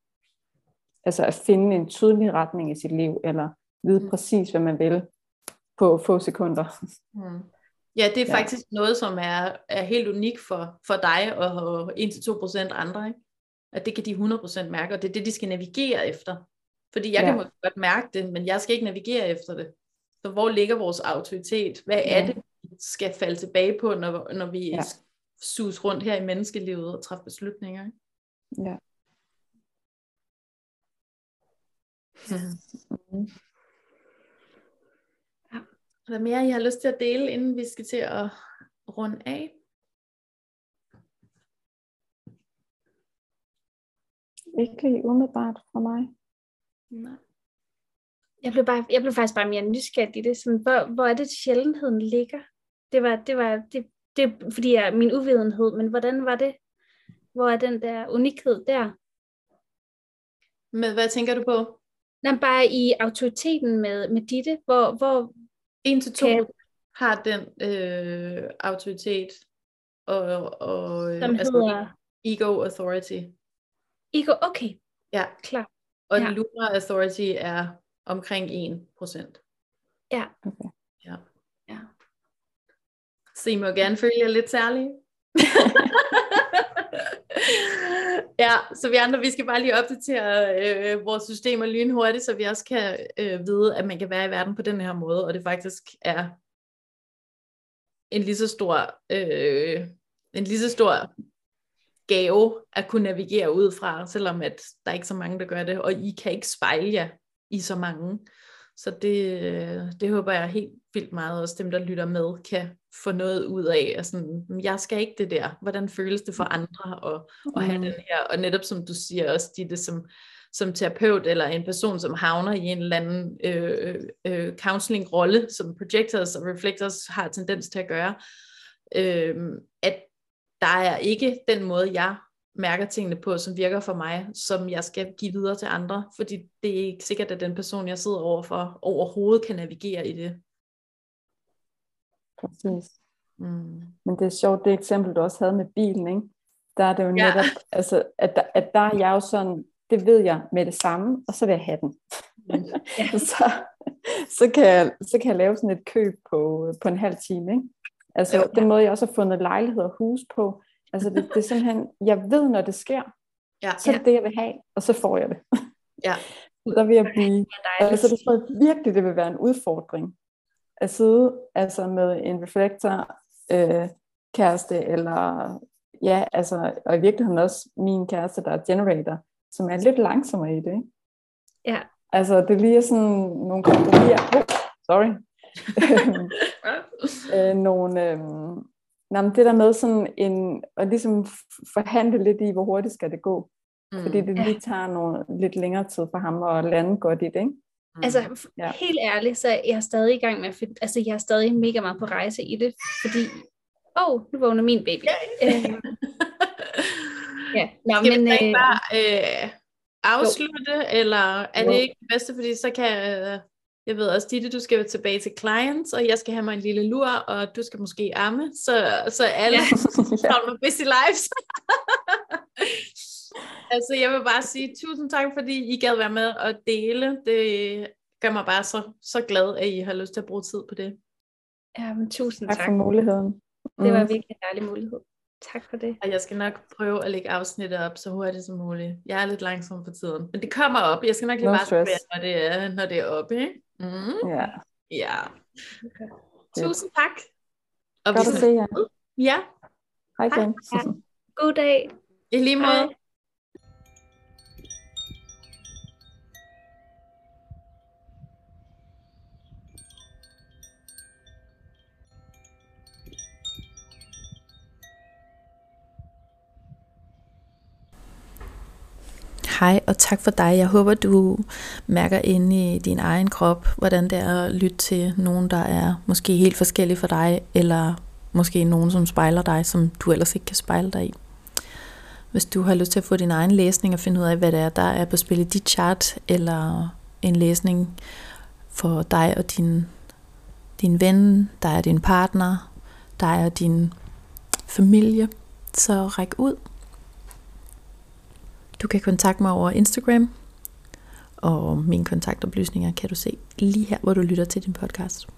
altså at finde en tydelig retning i sit liv, eller vide mm. præcis, hvad man vil på få sekunder. Mm. Ja, det er ja. faktisk noget, som er, er helt unik for, for dig og, og 1-2% andre. Ikke? At det kan de 100% mærke, og det er det, de skal navigere efter. Fordi jeg ja. kan godt mærke det, men jeg skal ikke navigere efter det. Så hvor ligger vores autoritet? Hvad er det, vi skal falde tilbage på, når, når vi ja. sus rundt her i menneskelivet og træffer beslutninger? Ja. Mm. Er der mere, I har lyst til at dele, inden vi skal til at runde af? Ikke umiddelbart for mig. Nej. Jeg blev, bare, jeg blev faktisk bare mere nysgerrig i det. Sådan, hvor, hvor er det, sjældenheden ligger? Det var, det var det, det, fordi jeg min uvidenhed, men hvordan var det? Hvor er den der unikhed der? Men hvad tænker du på? Nej, bare i autoriteten med, med Ditte, hvor, hvor 1 til 2 Kan- har den øh, autoritet og, og øh, som hedder ego authority. Ego, okay, Ja, klar. og ja. lunar authority er omkring 1%. Ja. Okay. Ja. Ja. Så I må gerne føle jer lidt særlige. [laughs] ja, så vi andre, vi skal bare lige opdatere øh, vores systemer lynhurtigt, så vi også kan øh, vide, at man kan være i verden på den her måde, og det faktisk er en lige så stor, øh, en lige så stor gave at kunne navigere ud fra, selvom at der er ikke så mange, der gør det, og I kan ikke spejle jer i så mange. Så det, øh, det håber jeg helt vildt meget, også dem, der lytter med, kan få noget ud af. Og sådan, jeg skal ikke det der. Hvordan føles det for andre at, at have Mm. den her? Og netop som du siger også, Ditte, som, som terapeut eller en person, som havner i en eller anden øh, øh, counseling-rolle, som projectors og reflectors har tendens til at gøre, øh, at der er ikke den måde, jeg mærker tingene på, som virker for mig, som jeg skal give videre til andre, fordi det er ikke sikkert, at den person, jeg sidder overfor, overhovedet kan navigere i det. Præcis. Mm. Men det er sjovt, det eksempel, du også havde med bilen, ikke? Der er det jo Ja. netop, altså, at, der, at der er jeg jo sådan, det ved jeg med det samme, og så vil jeg have den. Ja. [laughs] så, så, kan jeg, så kan jeg lave sådan et køb på, på en halv time, ikke? Altså, Jo. den måde, jeg også har fundet lejlighed og hus på, altså, det, det er simpelthen, jeg ved, når det sker, Ja. så er det det, jeg vil have, og så får jeg det. Ja. [laughs] Så der vil jeg blive. Altså, det tror jeg virkelig, det vil være en udfordring at sidde altså med en reflektor øh, kæreste, eller ja, altså, og i virkeligheden også min kæreste, der er generator, som er lidt langsommere i det. Ikke? Ja. Altså, det lige er sådan nogle kompromiser. Oh, sorry. [laughs] [laughs] øh, nogle, øh, nej, men det der med sådan en, at ligesom forhandle lidt i, hvor hurtigt skal det gå. Mm. Fordi det lige tager nogle, lidt længere tid for ham at lande godt i det, ikke? Altså, Ja. helt ærligt, så er jeg stadig i gang med at finde, altså jeg er stadig mega meget på rejse i det, fordi, åh, oh, nu vågner min baby. Øh, [laughs] ja, Nå, Skal men, vi ikke øh, bare øh, afslutte, eller er det ikke det bedste, fordi så kan, øh, jeg ved også, Ditte, du skal tilbage til clients, og jeg skal have mig en lille lur, og du skal måske amme, så, så alle Ja. [laughs] holder mig busy lives. [laughs] altså, jeg vil bare sige tusind tak, fordi I gad være med at dele. Det gør mig bare så, så glad, at I har lyst til at bruge tid på det. ja, men tusind Tak tak. for muligheden. Det var Mm. virkelig en dejlig mulighed. Tak for det. Og jeg skal nok prøve at lægge afsnittet op så hurtigt som muligt. Jeg er lidt langsom for tiden, men det kommer op. Jeg skal nok lige No bare stress. være, når det er, når det er oppe. Ikke? Mm. Ja, Ja. Okay. Tusind tak. Og godt vi at se jer. Ja, Hej Hej. igen. God dag. i lige måde. Hej. Hej og tak for dig. Jeg håber, du mærker inde i din egen krop, hvordan det er at lytte til nogen, der er måske helt forskellige for dig, eller måske nogen, som spejler dig, som du ellers ikke kan spejle dig i. Hvis du har lyst til at få din egen læsning og finde ud af, hvad det er, der er på spil i dit chart, eller en læsning for dig og din, din ven, der er din partner, der er din familie, så ræk ud. Du kan kontakte mig over Instagram, og mine kontaktoplysninger kan du se lige her, hvor du lytter til din podcast.